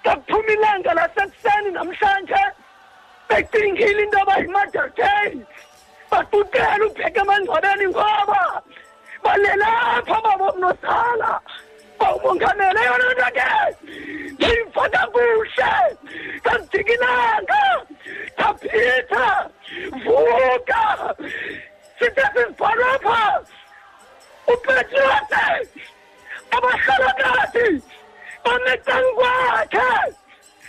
xa kuphuma ilanga lasekuseni namhlanje becingile into abayi-mother day batuqela upheka emangcwabeni ngoba balelapha Paulo Caneleiro no Joguete! Tem Fadabucha! Cantignanga! Tapita! Vuca! Cidades Paropas! O Patriotas! A Bacharagates! Kan Metanguaca!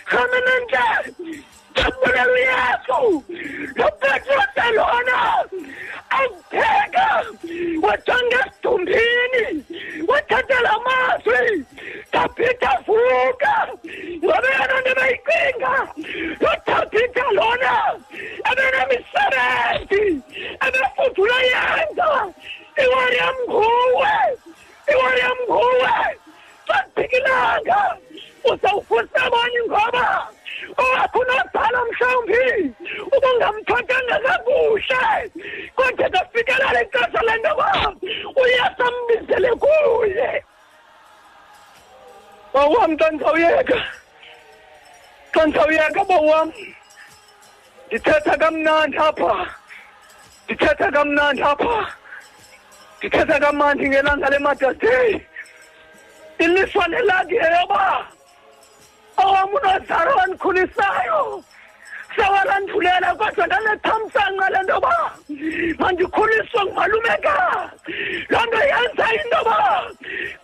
Ramananga! Uyesu lo petrose lona awupheka wajonga esidumbini wathathela amazwi tabitha vuka ngoba yena nto beyicinga lo tabitha lona ebenemisebenzi ebefudula yenza iwari yam nguwe iwari yam nguwe xa kuphikilanga uzawuvusa abanye ngoba owakho unobhala mhlawumbi. Ubungamphathanga kakuhle kodwa kafikelela ixesha lento yoba uyasambizele kuye. Bawam xa ndizawuyeka xa ndizawuyeka bawam ndithetha kamnandi apha. Ndithetha kamnandi apha. Ndithetha kamandi ngelanga le-mothers day ilishwa nelakhi yeyoba owam unozaro wandikhulisayo sewalandhulela kodwa ndanethamsanqa le nto yoba mandikhuliswe ngumalumekazi loo nto yenza into yoba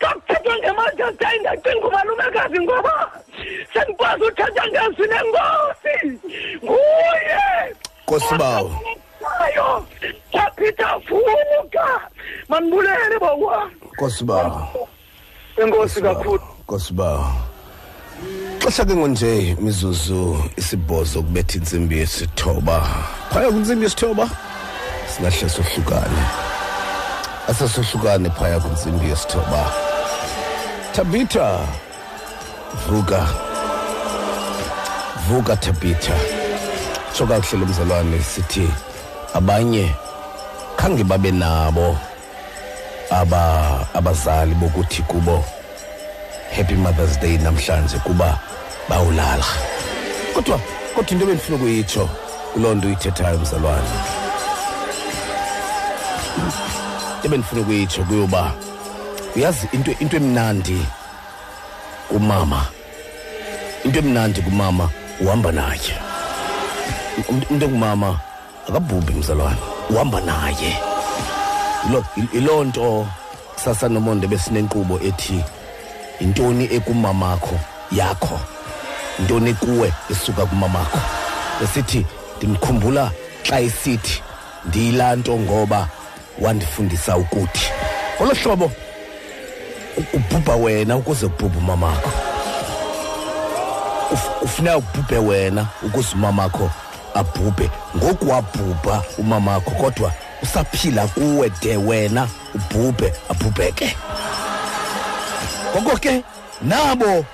xa kuthethwa nge-mothers day ndacinga umalumekazi ngoba sendikwazi uthetha ngezwi nenkosi nguye. Nkosibawo. ayo tapita vuka. Mandibulele bawam Nkosibawo. enkosi kakhulu. Nkosibawo. Xesha ke ngonje imizuzu isibhozo kubetha insimbi yesithoba. Phaya kwinsimbi yesithoba singahle sohlukane. Asasohlukane phaya kwinsimbi yesithoba. Tabitha vuka. Vuka Tabitha. Soka kuhle lomzalwane sithi abanye khange babe nabo aba abazali bokuthi kubo happy mothers day namhlanje kuba bawulala. Kodwa kodwa into ebendifuna ukuyitsho kuloo nto uyithethayo mzalwane. Ebendifuna ukuyitsho kuyoba uyazi into into emnandi kumama into emnandi kumama uhamba naye. Um- umntu ongumama akabhubhi mzalwane uhamba naye. Lo- il- iloo nto sasa nomonde besinenkqubo ethi yintoni ekumamakho yakho? Yintoni kuwe esuka kumamakho? Esithi ndimkhumbula xa esithi ndiyilaa nto ngoba wandifundisa ukuthi. Ngolo hlobo ubhubha wena ukuze kubhubhe umamakho. Uf- kufuneka ubhubhe wena ukuze umamakho abhubhe. Ngoku wabhubha umamakho kodwa usaphila kuwe de wena ubhubhe abhubheke. Ngoko ke nabo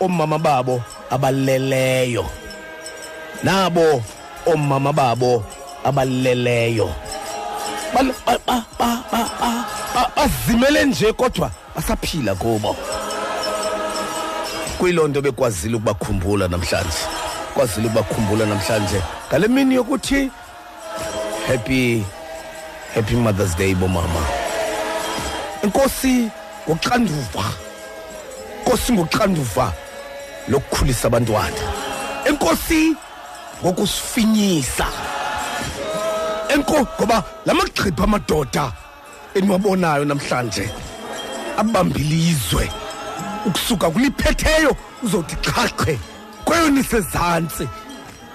omama babo abaleleyo. Nabo omama babo abaleleyo. Bal- ba- ba- ba- ba- ba- ba- bazimele nje kodwa basaphila kubo. Kuyiloo nto bekwazile ukubakhumbula namhlanje. Kwazile ukubakhumbula namhlanje. Ngale mini yokuthi happy happy mothers day bomama. Inkosi ngoxanduva. Inkosi ngoxanduva lokukhulisa abantwana. Inkosi ngokusifinyisa. Enko ngoba la magqibha amadoda eniwabonayo namhlanje abambilizwe ukusuka kuliphetheyo uzothi qhaqhe kweyonisezantsi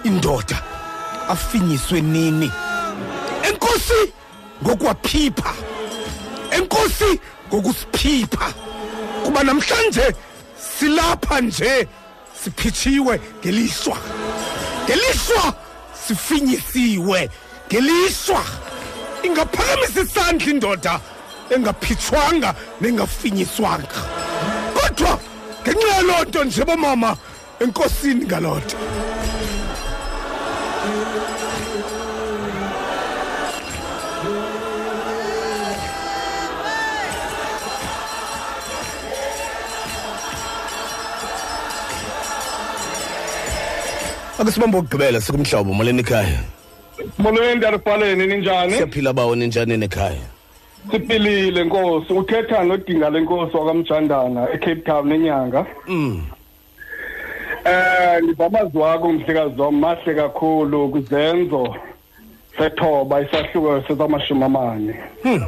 indoda afinyiswe nini? Enkosi ngokuwaphipha enkosi ngokusiphipha. Kuba namhlanje silapha nje siphitshiwe ngelishwa. Ngelishwa sifinyisiwe ngelishwa. Ingaphakamisa isandla indoda engaphitshwanga nengafinyiswanga. Kodwa ngenxa yaloo nto nje bomama enkosini ngaloo nto. Ake sibambe ukugqibela sikumhlobo molweni ekhaya molweni ntarifaleni ninjani? Siyaphila bawo ninjani ekhaya siphilile nkosi. Uthetha nodinga lenkosi wakamjandana ecape town enyanga. Mm. eh ndiva amazwi wakho mhlekazi wam mahle kakhulu kwizenzo sethoba isahluko sesamashumi amane hmm.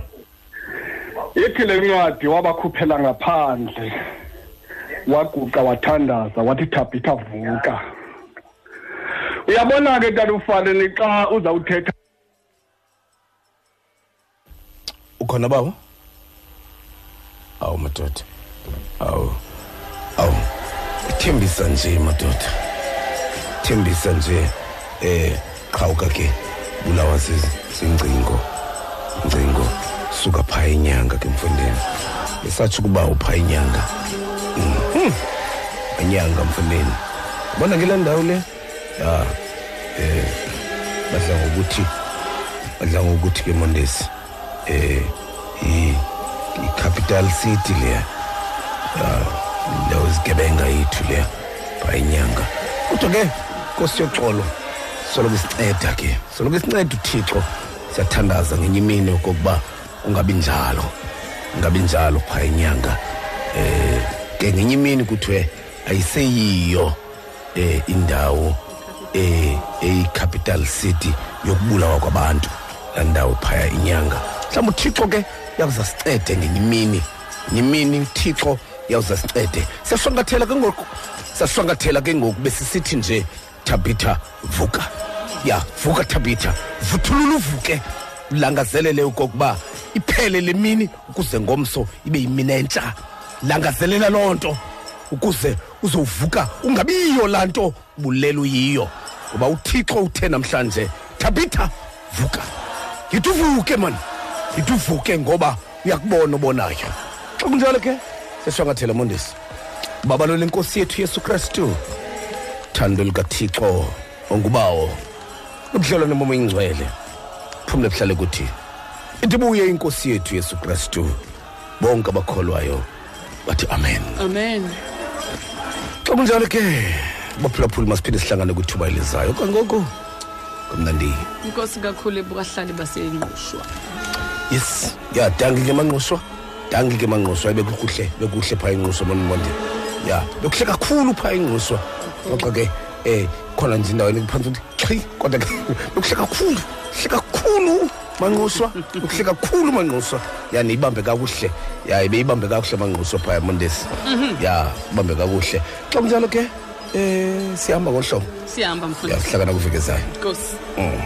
ithi le ncwadi wabakhuphela ngaphandle waguqa wathandaza wathi thabitha vuka uyabona ke tatufaleni xa uzawuthetha ukhona babo awu madoda. Awu awu. Thembisa nje madoda. Thembisa nje eh qhawuka ke bulawa zingcingo ngcingo suka phaya inyanga ke mfundeni. Besatsho ukuba upha inyanga. Mm. inyanga mfundeni. Bona ngile ndawo le? Ya eh badla ngokuthi badla ngokuthi ke mondesi eh i i-capital city leya. Ya indawo izigebenga yethu leya bayinyanga kodwa ke nkosi yoxolo soloko isinceda ke soloko isinceda uthixo. Siyathandaza ngenye imini okokuba kungabi njalo kungabi njalo phaa inyanga. Eh ke ngenye imini kuthiwe ayiseyiyo eh indawo eh eyi-capital city yokubulawa kwabantu laa ndawo phaya inyanga. Mhlawumbi uthixo ke yawuza sincede ngenye imini ngenye imini uthixo yawuza sincede siyashwankathela ke ngoku siyashwankathela ke ngoku besisithi nje tabitha vuka. Ya vuka tabitha vuthulula uvuke. Ulangazelele okokuba iphele le mini ukuze ngomso ibe yimini entsha. Langazelela loo nto. Ukuze uzowuvuka ungabiyo laa nto bulela uyiyo ngoba uthixo uthe namhlanje tabitha vuka. Yithi uvuke mani yithi uvuke ngoba uyakubona obonayo xa kunjalo ke seshwangathela mondesi baba lo lenkosi yethu yesu kristu thando likathixo ongubawo. Nobudlelwane bomo ingcwele phumle buhlale kuthi ithi buye inkosi yethu yesu kristu. Bonke abakholwayo bathi amen. Amen. Xa kunjalo ke? Baphulaphuli masiphinde sihlangane kwithuba elizayo. Kangoko kamnandi inkosi kakhulu ebukahlali baseyingqushwa yes. Ya dangi ke manquswa dangi ke manquswa bekukuhle bekuhle phaa inquswa monmonde ya bekuhle kakhulu phaa inquswa ngoxa ke eh khona nje indaweni kuphansi ukuthi chi kodwa ke bekuhle kakhulu hle kakhulu. Manquswa kuhle kakhulu manquswa. Ya niyibambe kakuhle. Ya ibeyibambe kakuhle manquswa phaya mondesi ya ibambe kakuhle. Xa kunjalo ke eh sihamba ngohlobo. Siyahamba ya mfundisi sihlangana kuvekezayo nkosi mm.